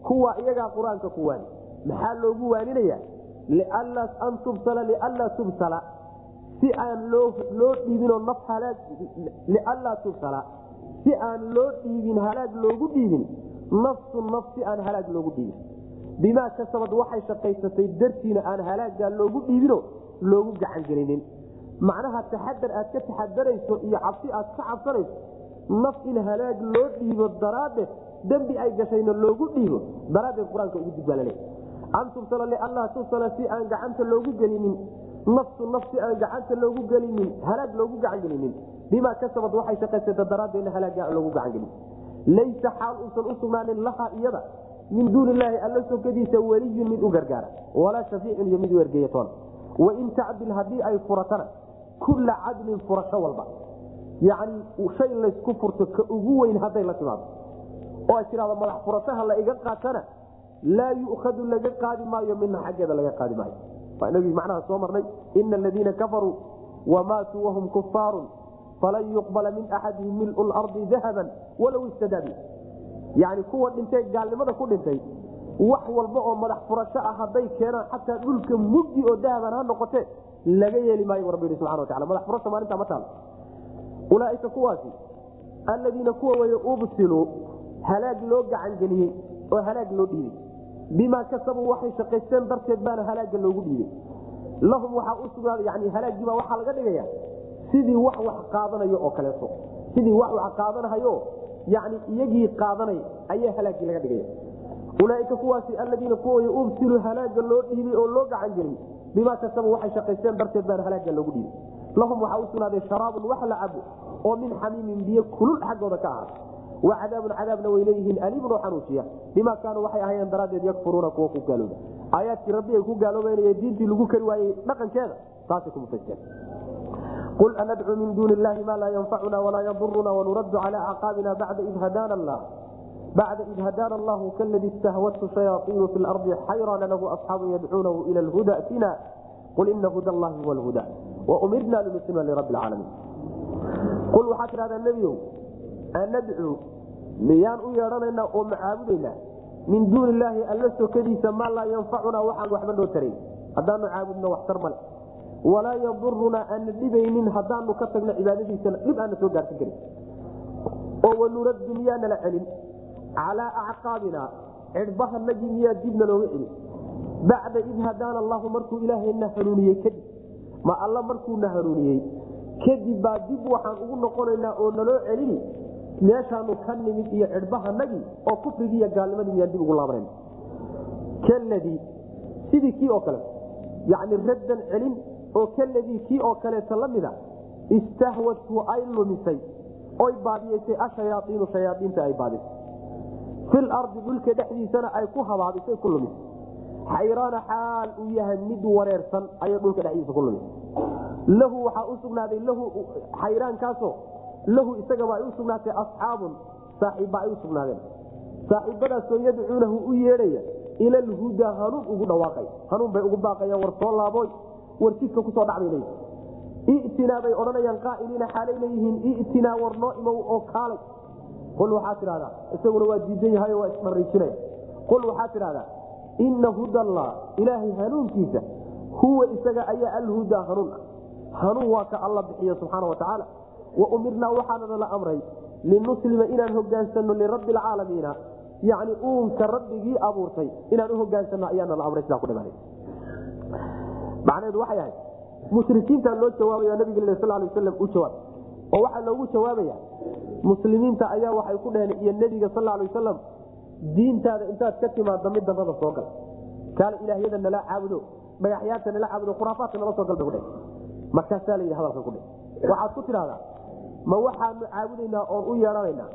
kuwa iyagaa qur'aanka ku waani. Maxaa loogu waaninaya an tubsala lianlaa tubsala. Si aan loo dhiibinoo naf halaag lianlaa tubsala. Si aan loo dhiibin halaag loogu dhiibin nafsu naf si aan halaag loogu dhiibin bimaa kasabad waxay shaqaysatay dartiina aan halaagaa loogu dhiibino loogu gacangelinin. Macnaha taxadar aad ka taxadarayso iyo cabsi aad ka cabsanayso naf in halaag loo dhiibo daraaddeed dembi ay gashayna loogu dhiibo daraaddeed qur'aanka ugu dibaalale an tubsala lianlaa tubsala si aan gacanta loogu gelinin nafsu naf si aan gacanta loogu gelinin halaag loogu gacangelinin. Bimaa kasabad waxay shaqaysata daraaddeedna halaaga aan loogu gacangelin. Laysa xaal uusan u sugnaanin laha iyada min duuni illaahi alla sokadiisa weliyun mid u gargaara walaa shafiicun iyo mid u ergeeyatoona wain tacdil haddii ay furatana kulla cadlin furasho walba. Yacni shay laysku furto ka ugu weyn hadday la timaado. Oo ay tidhahdo madax furashaha la iga qaatana laa yu'khadu laga qaadi maayo mina xaggeeda laga qaadi maayo. Waa inagii macnaha soo marnay ina aladiina kafaruu wamaatuu wahum kufaarun falan yuqbala min axadihim milu lardi dahaban walow istadaabi yani kuwa dhintay gaalnimada ku dhintay wax walba oo madax furasho ah hadday keenaan xataa dhulka mugdi oo dahaban ha noqote laga yeeli maayo rabbi yidhi subxana watacala madax furasho maalintaa ma taalo ulaaika kuwaasi aladiina kuwa weye ubsiluu halaag loo gacangeliyey oo halaag loo dhiibay. Bimaa kasabuu waxay shaqaysteen darteed baana halaaga loogu dhiibay. Lahum waxaa u sugnaaday yani halaagiibaa waxaa laga dhigaya sidii wax wax qaadanayo oo kaleeto. Sidii wax wax qaadanahayo yani iyagii qaadanay ayaa halaagii laga dhigaya ulaaika kuwaasi aladiina kuway ubsilu halaaga loo dhiibay oo loo gacangeliyey bimaa kasabuu waxay shaqaysteen darteed baana halaaga loogu dhiibay. Lahum waxaa u sugnaaday sharaabun wax la cabo oo min xamiimin biyo kulul xaggooda ka ahaa. Wacadaabun cadaabna way leeyihiin aliimun oo xanuujiya bimaa kaanuu waxay ahayeen daraaddeed yakfuruuna kuwa ku gaalooba. Aayaadkii rabbi ay ku gaaloobeynay diintii lagu kari waayey dhaqankeeda taasay ku mutaysteen qul anadcu min duuni illahi maa laa yanfacuna walaa yaduruna wanuraddu cala acqaabina bacda id hadaana allahu kaladii istahwathu shayaaiinu fi lardi xayrana lahu asxaabun yadcuunahu ila lhuda tina qul ina huda allahi huwa lhuda waumirna linuslima lirabbi alcaalamiin qul waxaa tidhahdaa nebiow anadcu miyaan u yeedhanaynaa oo macaabudaynaa min duuni illaahi alla sokadiisa maa laa yanfacunaa waxaan waxba noo tarayn haddaanu caabudno waxtar male walaa yadurunaa aana dhibaynin haddaanu ka tagno cibaadadiisana dhib aana soo gaarsan karin. Oo wanuraddu miyaanala celin. Calaa acqaabina cidhbahanagii miyaa dibna looga celin. Bacda id hadaana allahu markuu ilaahayna hanuuniyey kadib ma alla markuuna hanuuniyey kadib baa dib waxaan ugu noqonaynaa oo naloo celini meeshaanu ka nimid iyo cidhbahanagii oo kufrigii iyo gaalnimadii miyaan dib ugu laabanayna kaladii sidii kii oo kale yani raddan celin oo kaladii kii oo kaleeto la mida istahwadtu ay lumisay. Oy baadiyeysay ashayaaiinu shayaaiinta ay baadisay fil ardi dhulka dhexdiisana ay ku habaabisay ku lumisay. Xayraana xaal uu yahay mid wareersan ayay dhulka dhexdiisa ku lumisay. Lahu waxaa u lahu xayraankaasoo lahu isagaba ay u sugnaatay asxaabun saaxiibba ay u sugnaadeen. Saaxiibadaasoo yadcuunahu u yeedhaya ila alhudaa hanuun ugu dhawaaqay hanuun bay ugu baaqayaan war soo laaboy war jidka ku soo leeyihiin itinaa bay odhanayaan qaa'iliina xaalay leeyihiin itinaa war noo imow oo kaalay. Qul waxaa tidhahdaa isaguna waa diidan yahay waa isdhariijinaya qul waxaa tidhahdaa ina hudallah ilaahay hanuunkiisa huwa isaga ayaa alhudaa hanuun ah. Hanuun waa ka alla bixiyo subxaana watacaala wa umirnaa waxaanana la amray linuslima inaan hogaansano lirabbi alcaalamiina yacni uunka rabbigii abuurtay inaan u hogaansano ayaana la amray sidaa ku dhimanay macnaheedu waxay ahayd mushrikiinta loo jawaabaya nabig sal lay waslam u jawaab. Oo waxaa loogu jawaabaya muslimiinta ayaa waxay ku dheheen iyo nebiga sal lay wasalam diintaada intaad ka timaado mid dambada soo gal. Kaale ilaahyada nala caabudo dhagaxyaadta nala caabudo khuraafaadka nala soo gal bay kudhe markaasaa layidhi hadalka kudhe waxaad ku tidhahdaa ma waxaanu caabudaynaa oon u yeedhanaynaa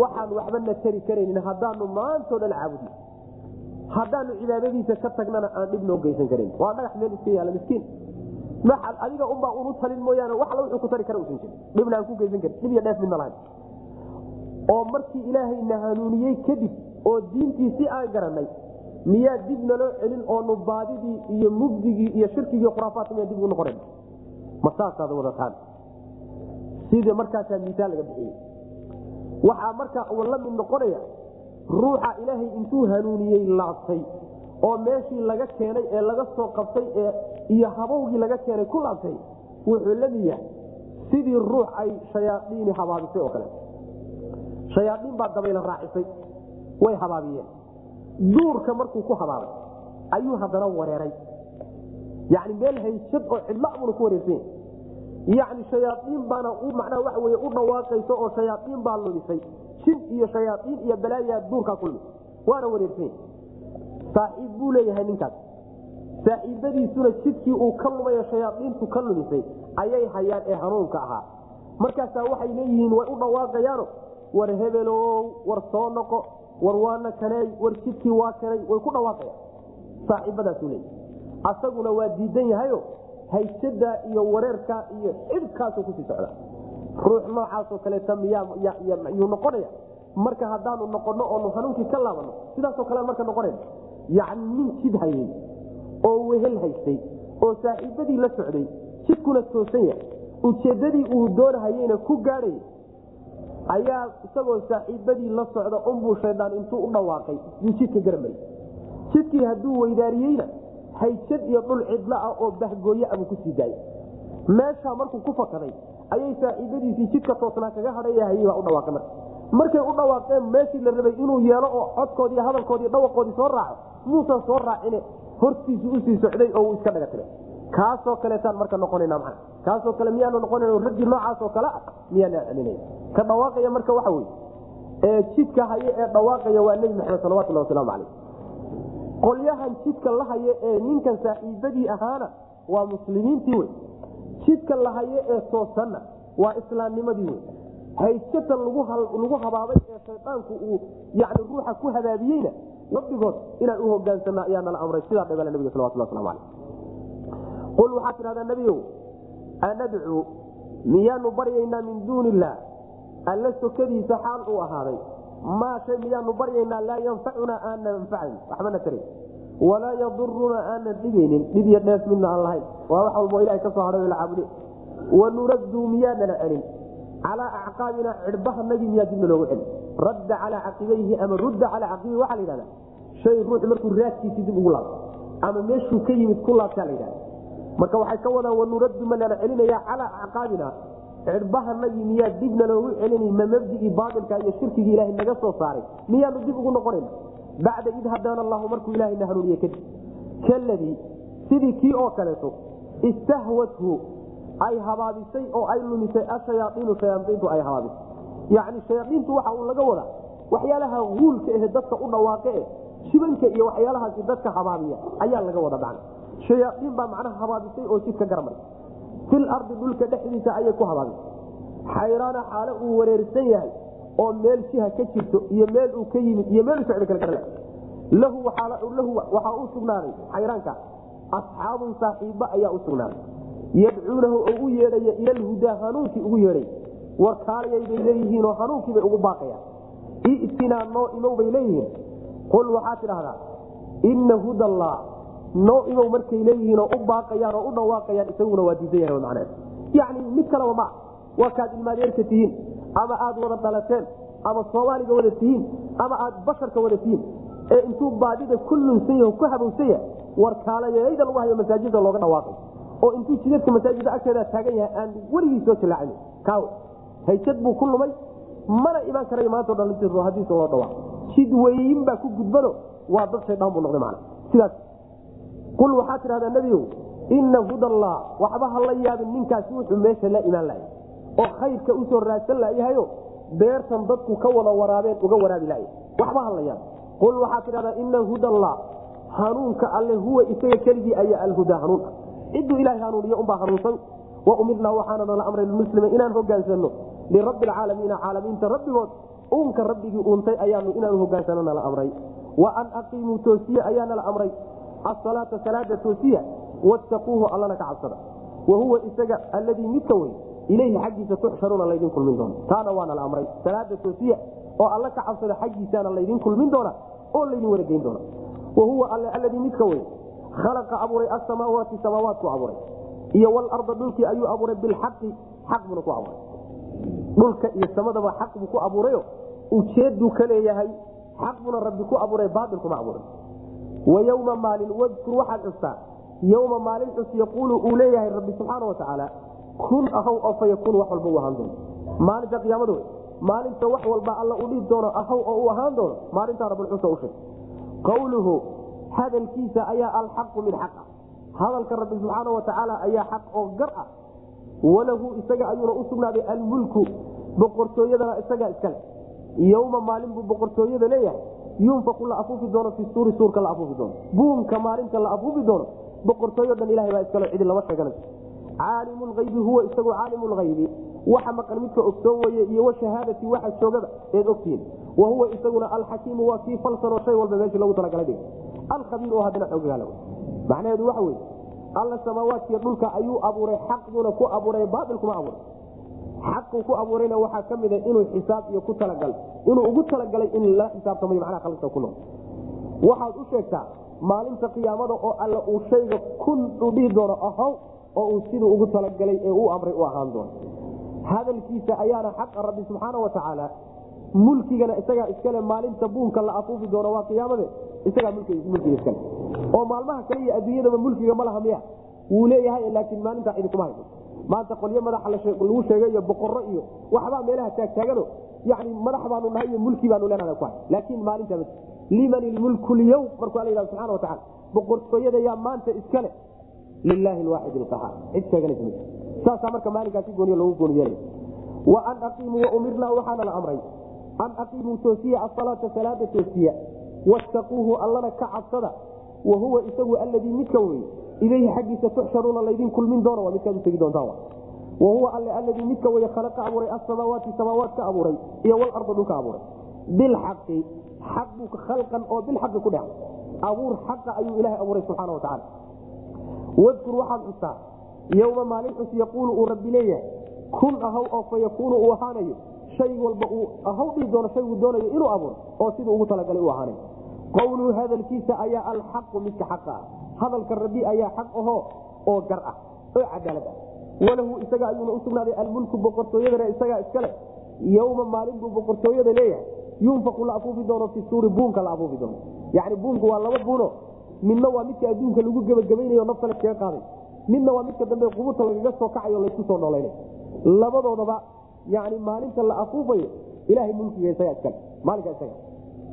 waxaan waxbana tari karaynin haddaanu maantoo dhan caabudno haddaanu cibaadadiisa ka tagnana aan dhib noo geysan karan waa dhagax meel iska yaalla miskiin. Adiga unbaa unu talin mooyaane wax wuxuu ku tari kara usan jirin dhibna aan ku geysan karin dhib iyo dheef midna lahayn. Oo markii ilaahayna hanuuniyey kadib oo diintii aan garanay miyaa dib naloo celin oonu baadidii iyo mugdigii iyo shirkigii khuraafaadka miyaa dib ugu noqonayn? Ma saasaad wadataan. Sidii markaasaa miisaal laga bixiyey? Waxaa markaa uu la noqonaya ruuxa ilaahay intuu hanuuniyey laabtay oo meeshii laga keenay ee laga soo qabtay iyo habowgii laga keenay ku laabtay wuxuu la mid yahay. Sidii ruux ay shayaaiini habaabisay oo kale. Shayaaiin baa dabayla raacisay way habaabiyeen. Duurka markuu ku habaabay ayuu haddana wareeray. Yani meel hayshad oo cidlabuna ku wareersan yani shayaaiin baana macnaha waxa wey u dhawaaqayso oo shayaaiin baa lumisay jin iyo shayaaiin iyo balaayaa duurkaa ku lumis waana wareersan saaxiib buu leeyahay ninkaas. Saaxiibadiisuna jidkii uu ka lumayo shayaaiintu ka lumisay ayay hayaan ee hanuunka ahaa. Markaasaa waxay leeyihiin way u dhawaaqayaano. War hebelow war soo noqo war waana kaneey war jidkii waa kanay way ku dhawaaqayaan. Saaxiibadaasu leeyahy asaguna waa diidan yahayo haysadaa iyo wareerkaa iyo xibkaasuu ku sii socda ruux noocaasoo kaleeta miyayuu noqonaya. Marka haddaanu noqono oonu hanuunkii ka laabano sidaasoo kale marka noqonayna yacni nin jid hayay oo wehel haystay oo saaxiibadii la socday jidkuna toosan yahay ujeeddadii uu doonahayeyna ku gaadhay ayaa isagoo saaxiibadii la socda unbuu shaydaan intuu u dhawaaqay yuu jidka garamay jidkii hadduu weydaariyeyna haysad iyo dhul cidlo ah oo bahgooye abuu ku sii daayay. Meeshaa markuu ku fakaday ayay saaxiibadiisii jidka toosnaa kaga hadhayahayey baa u dhawaaqay marka. Markay u dhawaaqeen meeshii la rabay inuu yeelo oo codkoodii hadalkoodii dhawaqoodii soo raaco muusan soo raacine hortiisu u sii socday oo uu iska dhaga kaasoo kaleetaan marka noqonana maa kaasoo kale miyaanu noqonan raggii noocaasoo kale ah miyaana celina ka dhawaaqaya marka waxa wey ee jidka haye ee dhawaaqaya waa nebi maxamed salawatulhi wasalaamu calayh. Qolyahan jidka la haye ee ninkan saaxiibadii ahaana waa muslimiintii wey jidka la haye ee toosanna waa islaamnimadii wey haysatan lagu habaabay ee shaydaanku uu yani ruuxa ku habaabiyeyna rabbigood inaan u hogaansana ayaa nala amray. Sidaa dhagala nabiga salawatullah waslamu calayh qul waxaad tidhahdaa nebiyow anadcuu miyaanu baryaynaa min duuni illaah alla sokadiisa xaal uu ahaaday. Maa shay miyaanu baryaynaa laa yanfacunaa aanan anfacayn waxbana taray walaa yadurunaa aanan dhibeynin dhib iyo dheef midna aan lahayn. Waa wax walbo ilahay ka soo hadhay la caabude wanuraduu miyaanana celin. Calaa acqaabina cidhbahanagii miyaa dibna loogu celin. Radda calaa caqibayhi ama rudda calaa caqibihi waxaa la yidhahda shay ruux markuu raadkiisii dib ugu laabto ama meeshuu ka yimid ku laabtaa la yidhahda marka waxay ka wadaan wanuraddu ma nala celinaya calaa acqaabina cidhbahanagii miyaa dibna loogu celina ma mabdigii baailka iyo shirkigii ilahay naga soo saaray. Miyaanu dib ugu noqonayna bacda id hadaana allahu markuu ilaahay na hanuuniye kadib kaladii sidii kii oo kaleeto istahwathu ay habaabisay oo ay lumisay ashayaaiinu shayaaiintu ay habaabisay yacni shayaaiintu waxa uu laga wadaa waxyaalaha guulka ahe dadka u dhawaaqe shibanka iyo waxyaalahaasi dadka habaabiya ayaa laga wada macna shayaaiin baa macnaha habaabisay oo jidka garamay fil ardi dhulka dhexdiisa ayay ku habaabisay xayraana xaale uu wareersan yahay oo meel jiha ka jirto iyo meel uu ka yimid iyo meel u socda kale lahu waxaa u sugnaaday xayraanka asxaabun saaxiiba ayaa u sugnaaday yadcuunahu oo u yeedhaya ila lhudaa hanuunkii ugu yeedhay. War kaalayay bay leeyihiinoo hanuunkiibay ugu baaqayaan itinaa noo imow bay leeyihiin. Qul waxaa tidhahdaa ina hudallah. Noo imow markay leeyihiinoo u baaqayaan oo u dhawaaqayaan isaguna waa diidan yahay macneed yacni mid kaleba maa waa kaad ilmaadeerka tihiin ama aad wada dhalateen ama soomaaliga wada tihiin ama aad basharka wada tihiin ee intuu baadida ku lunsan ku habowsan yahay war kaalayayda lagu hayo masaajida looga dhawaaqay. Oo intuu jidadka masaajida agteeda taagan yahay aan weligii soo jalaacin kaaw haysad buu ku lumay mana imaan karay maantao dhan hadiisa loo dhawaaq jid weyin baa ku gudbano waa dad shaydaan buu noqday macna. Sidaas qul waxaa tidhahdaa nebiyow ina hudallah waxba ha la yaabin ninkaasi wuxuu meesha la imaan lahay oo khayrka u soo raadsan layahayo beertan dadku ka wada waraabeen uga waraabi lahay waxba ha la yaabin qul waxaa tidhahdaa ina hudallah hanuunka alle huwa isaga keligii ayaa alhudaa hanuun. Ciduu ilahay hanuuniyo unbaa hanuunsan. Wa umirnaa waxaana nala amray muslima inaan hogaansano lirabbi alcaalamiina caalamiinta rabbigood. Uunka rabbigii uuntay ayaanu inaanu hogaansano nala amray. Wa an aqiimuu toosiye ayaa nala amray. Asalaata salaada toosiya. Wattaquuhu allana ka cabsada. Wa huwa isaga alladii midka wey ilayhi xaggiisa tuxsharuuna laydin kulmin doona taana waa nala amray salaada toosiya oo alla ka cabsada xaggiisaana laydin kulmin doona oo laydin warageyn doona wa alladii midka wey khalaqa abuuray asamaawaati samaawaatku abuuray iyo walarda dhulkii ayuu abuuray bilxaqi xaq buna ku abuuray dhulka iyo samadaba xaq buu ku abuurayo ujeeduu ka xaq buna rabbi ku abuuray baailkuma abuuray wa yowma maalin wadkur waxaad xustaa yowma maalin xus yaquulu uu leeyahay rabbi subxaana wa tacaala kun ahow oo fa yakuun wax walba u ahaan doono. Maalinta qiyaamada wey maalinta wax walba alla u dhiib doono ahow oo u ahaan doono maalintaa rabulxusa u sheeg. Qawluhu hadalkiisa ayaa alxaqu min xaqa. Hadalka rabbi subxaana wa tacaala ayaa xaq oo gar ah. Walahu isaga ayuuna u sugnaaday almulku boqortooyadana isagaa iskale. Yowma maalin buu boqortooyada leeyahay. Yunfaku la afuufi doono fi suuri suurka la afuufi doono. Buunka maalinta la afuufi doono boqortooyo dhan ilahay baa iskale cidi lama sheeganay caalimu lhaybi huwa isagu caalimu lhaybi waxa maqan midka ogsoon weye iyo washahaadati waxa joogada eed ogtihiin wa isaguna alxakiimu waa kii falsanoo shay walba meeshii lagu talagalay dhig. Alkhabiir oo haddana xoogaala macnaheedu waxa weye alla samaawaadkiiyo dhulka ayuu abuuray xaqduna ku abuuray baailkuma abuuray. Xaqu ku abuurayna waxaa ka mida inuu xisaab iyo ku talagal inuu ugu talagalay in la xisaabtamayo macnaha khalqiga ku nool. Waxaad u sheegtaa maalinta qiyaamada oo alla uu shayga kun uu doono ahow oo uu siduu ugu talagalay ee uu amray u ahaan doono. Hadalkiisa ayaana xaqa rabbi subxaana wa tacaala mulkigana isagaa iskale maalinta buunka la afuufi doono waa qiyaamade isagaa mulkiga iskale. Oo maalmaha kale iyo adduunyadaba mulkiga ma laha miya. Wuu leeyahay laakiin maalintaa idinkuma hayso maanta qolyo madaxa lagu sheegay iyo boqoro iyo waxbaa meelaha taagtaagano. Yani madax baanu nahay iyo mulki baanu leenahay ku hay laakiin maalintaa ma liman ilmulku lyawm markuu alla yidhahdo subxana wa tacala boqortooyada yaa maanta iskale lilaahi alwaaxid alqahaar cid sheeganaysa ma saasaa marka maalinkaasi gooniyo loogu gooni yeelay wa an aqiimuu waumirnaa waxaana la amray an aqiimuu toosiya asalaata salaada toosiya wattaquuhu allana ka cabsada wa huwa isagu alladii midka wey ilayhi xaggiisa tuxsharuuna laydin kulmin doono waa midkaad utegi doontaan wa huwa alle alladii midka wey khalaqa abuuray asamaawaati samaawaat ka abuuray iyo walarda dhulka abuuray bilxaqi xaq buu khalqan oo bilxaqi ku dhacay abuur xaqa ayuu ilahay abuuray subxaana wa tacala wadkur waxaad xustaa yowma maalin xus yaquulu uu rabbi leeyahay kun ahow oo fa uu ahaanayo shay walba uu ahow dhihi doono shayguu doonayo inuu abuuro oo siduu ugu talagalay u ahaanayo qowluhu hadalkiisa ayaa alxaqu midka xaqa ah. Hadalka rabbi ayaa xaq ahoo oo gar ah oo cadaalad ah. Walahu isaga ayuuna usugnaaday almulku boqortooyadana isagaa iskale yowma maalin buu boqortooyada leeyahay. Yunfaku la afuufi doono fi suuri buunka la afuufi doono. Yani buunku waa laba buuno midna waa midka adduunka lagu gebagabaynayo nafta la kaga qaaday. Midna waa midka dambe qubuurta lagaga soo kacayo laysku soo noolayna labadoodaba yani maalinta la afuufayo ilahay mulkiga isagaa iskale maalinka isaga.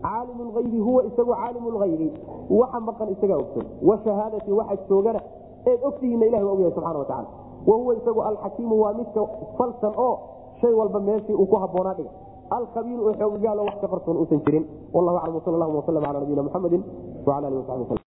Caalim lhaybi huwa isagu caalim lhaybi waxa maqan isagaa ogson washahaadati waxa joogana eed ogtihiina ilahi waa ogyahay subxana watacala wa huwa isagu alxakiimu waa midka falsan oo shay walba meeshii uu ku haboonaa dhiga. Alkhabiiru oo xoogagaalo wax ka qarsoon uusan jirin. Wallahu aclam wsal allahuma waslm ala nabiyina muxamedi wala alihi wasabi wslm